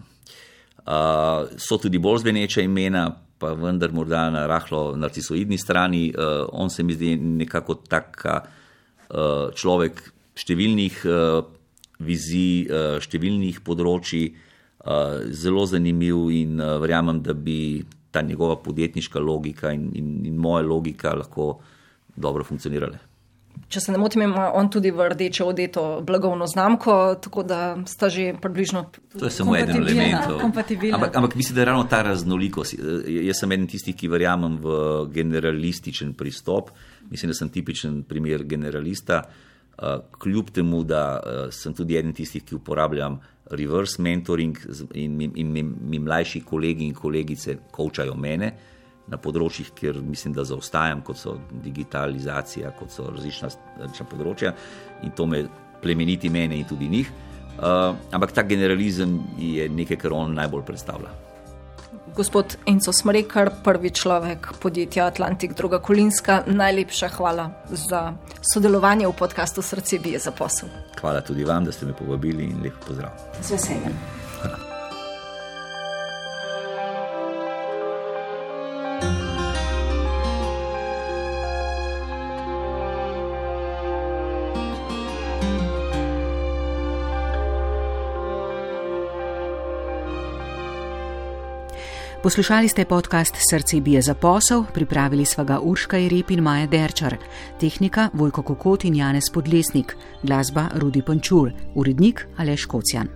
Speaker 3: Uh, so tudi bolj zveneče imena, pa vendar morda na rahlo narcisoidni strani. Uh, on se mi zdi nekako tak uh, človek številnih uh, vizij, uh, številnih področji, uh, zelo zanimiv in uh, verjamem, da bi ta njegova podjetniška logika in, in, in moja logika lahko dobro funkcionirale.
Speaker 4: Če se ne motim, ima on tudi v rdeče odeto blagovno znamko, tako da sta že približno.
Speaker 3: To je samo eden element. Ampak, ampak mislim, da je ravno ta raznolikost. Jaz sem eden tistih, ki verjamem v generalističen pristop. Mislim, da sem tipičen primer generalista. Kljub temu, da sem tudi eden tistih, ki uporabljam reverse mentoring in mi, in mi, mi mlajši kolegi in kolegice kočajo mene na področjih, kjer mislim, da zaostajam, kot so digitalizacija, kot so različna, različna področja in to me plemeniti mene in tudi njih. Uh, ampak ta generalizem je nekaj, kar on najbolj predstavlja.
Speaker 4: Gospod Enzo Smrekar, prvi človek podjetja Atlantik, druga Kolinska, najlepša hvala za sodelovanje v podkastu Srce bije za posel.
Speaker 3: Hvala tudi vam, da ste me povabili in lep pozdrav.
Speaker 4: Z veseljem.
Speaker 2: Poslušali ste podcast Srce bije za posel, pripravili sva ga Urška Irep in Maja Derčar, tehnika Vojko Kokot in Janez Podlesnik, glasba Rudi Pančur, urednik Aleš Kocjan.